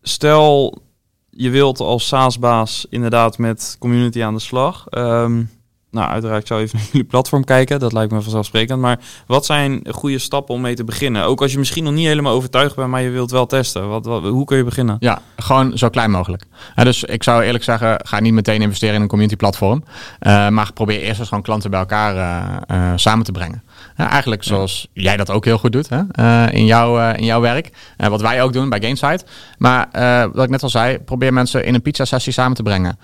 stel, je wilt als SaaS-baas inderdaad met community aan de slag. Um, nou, uiteraard zou even naar jullie platform kijken. Dat lijkt me vanzelfsprekend. Maar wat zijn goede stappen om mee te beginnen? Ook als je misschien nog niet helemaal overtuigd bent, maar je wilt wel testen. Wat, hoe kun je beginnen? Ja, gewoon zo klein mogelijk. Dus ik zou eerlijk zeggen, ga niet meteen investeren in een community platform. Uh, maar probeer eerst eens gewoon klanten bij elkaar uh, uh, samen te brengen. Ja, eigenlijk zoals ja. jij dat ook heel goed doet hè? Uh, in, jouw, uh, in jouw werk. Uh, wat wij ook doen bij Gainsight. Maar wat ik net al zei, probeer mensen in een pizza sessie samen te brengen.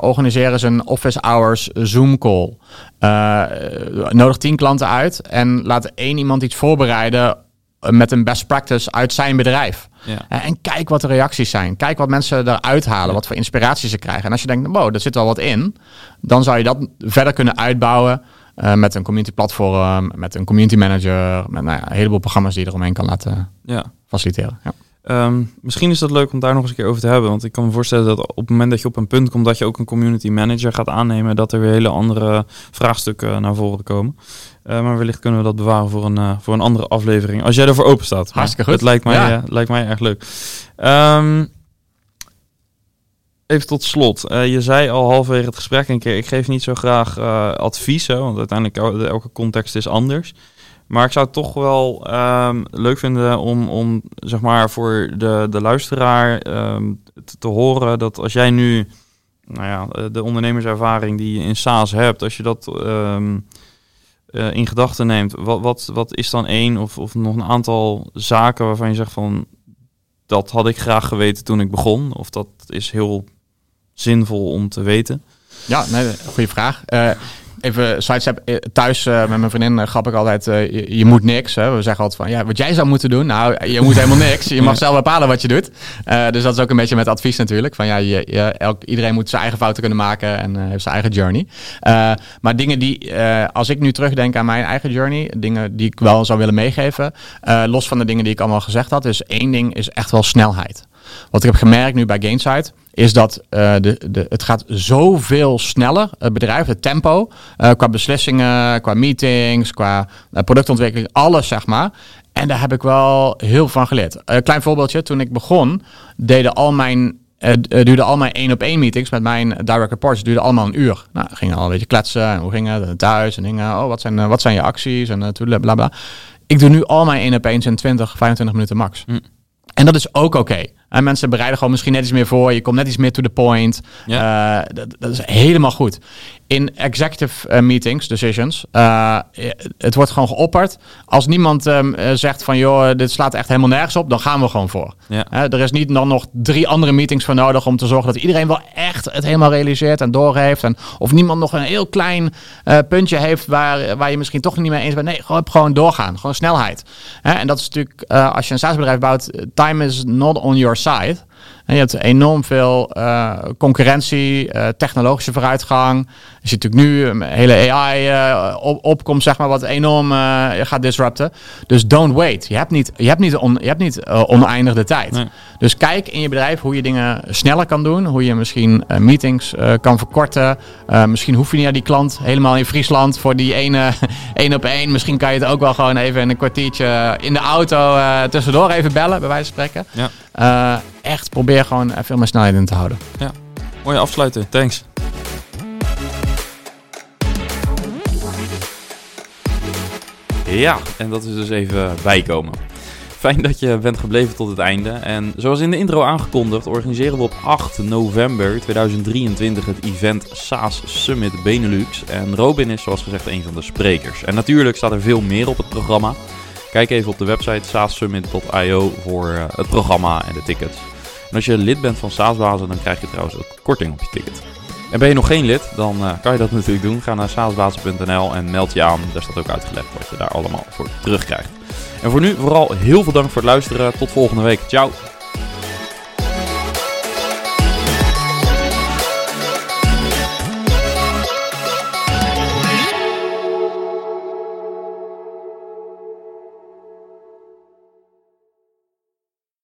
organiseer eens een office hours Zoom call. nodig tien klanten uit en laat één iemand iets voorbereiden met een best practice uit zijn bedrijf. Ja. En kijk wat de reacties zijn. Kijk wat mensen eruit halen, ja. wat voor inspiratie ze krijgen. En als je denkt, wow, er zit wel wat in, dan zou je dat verder kunnen uitbouwen. Uh, met een community platform, met een community manager, met nou ja, een heleboel programma's die je eromheen kan laten ja. faciliteren. Ja. Um, misschien is dat leuk om daar nog eens een keer over te hebben. Want ik kan me voorstellen dat op het moment dat je op een punt komt dat je ook een community manager gaat aannemen, dat er weer hele andere vraagstukken naar voren komen. Uh, maar wellicht kunnen we dat bewaren voor een, uh, voor een andere aflevering. Als jij ervoor open staat. Hartstikke goed. Het lijkt mij, ja. lijkt mij erg leuk. Um, Even tot slot. Uh, je zei al halverwege het gesprek een keer, ik geef niet zo graag uh, adviezen, want uiteindelijk elke context is anders. Maar ik zou het toch wel ehm, leuk vinden om, om zeg maar voor de, de luisteraar ehm, te, horen dat als jij nu nou ja, de ondernemerservaring die je in SaaS hebt, als je dat ehm, eh, in gedachten neemt, wat, wat, wat is dan één of, of nog een aantal zaken waarvan je zegt van dat had ik graag geweten toen ik begon? Of dat is heel zinvol om te weten? Ja, nee, goede vraag. Uh, even sidestep. Eh, thuis uh, met mijn vriendin uh, grap ik altijd, je, je, moet niks. Hè. We zeggen altijd van, ja, wat jij zou moeten doen. Nou, je moet helemaal niks. Je mag zelf bepalen wat je doet. dus dat is ook een beetje met advies natuurlijk. Van ja, je, je, elk, iedereen moet zijn eigen fouten kunnen maken en heeft zijn eigen journey. maar dingen die, als ik nu terugdenk aan mijn eigen journey, dingen die ik wel zou willen meegeven, los van de dingen die ik allemaal gezegd had, is één ding is echt wel snelheid. Wat ik heb gemerkt nu bij Gainsight, is dat uh, de, de, het gaat zoveel sneller, het bedrijf, het tempo, uh, qua beslissingen, qua meetings, qua uh, productontwikkeling, alles zeg maar. En daar heb ik wel heel van geleerd. Een klein voorbeeldje, toen ik begon, deden al mijn uh, duurde al mijn één op één meetings met mijn direct reports duurde allemaal een uur. Nou, gingen al een beetje kletsen en hoe ging het thuis en dingen. Oh, wat zijn, wat zijn je acties en uh, bla bla. Ik doe nu al mijn één op één in 20, 25 minuten max. Hm. En dat is ook oké. Okay. En mensen bereiden gewoon misschien net iets meer voor. Je komt net iets meer to the point. Ja. Uh, dat, dat, is helemaal goed. In executive uh, meetings, decisions, uh, het wordt gewoon geopperd. Als niemand um, zegt van, joh, dit slaat echt helemaal nergens op, dan gaan we gewoon voor. Ja. er is niet dan nog drie andere meetings voor nodig om te zorgen dat iedereen wel echt het helemaal realiseert en doorheeft. En of niemand nog een heel klein puntje heeft waar, waar je misschien toch niet mee eens bent. Nee, gewoon, gewoon doorgaan. Gewoon snelheid. en dat is natuurlijk, als je een SaaS-bedrijf bouwt, time is not on your side. En je hebt enorm veel uh, concurrentie, uh, technologische vooruitgang. Je ziet natuurlijk nu een hele AI uh, op, opkomt, zeg maar, wat enorm gaat disrupten. Dus don't wait. Je hebt niet, je hebt niet, on, je hebt niet oneindig de tijd. Nee. Dus kijk in je bedrijf hoe je dingen sneller kan doen. Hoe je misschien meetings kan verkorten. misschien hoef je niet naar die klant helemaal in Friesland voor die ene één op één. Misschien kan je het ook wel gewoon even in een kwartiertje in de auto tussendoor even bellen, bij wijze van spreken. Ja. Echt probeer gewoon veel meer snelheid in te houden. Ja, mooie afsluiten. Thanks. Ja, en dat is dus even bijkomen. Fijn dat je bent gebleven tot het einde. En zoals in de intro aangekondigd, organiseren we op 8 november 2023 het event SaaS Summit Benelux. En Robin is zoals gezegd een van de sprekers. En natuurlijk staat er veel meer op het programma. Kijk even op de website saassummit.io voor eh, het programma en de tickets. En als je lid bent van SaaSbazen, dan krijg je trouwens ook korting op je ticket. En ben je nog geen lid, dan uh, kan je dat natuurlijk doen. Ga naar saasbazen.nl en meld je aan. Daar staat ook uitgelegd wat je daar allemaal voor terugkrijgt. En voor nu vooral heel veel dank voor het luisteren. Tot volgende week. Ciao.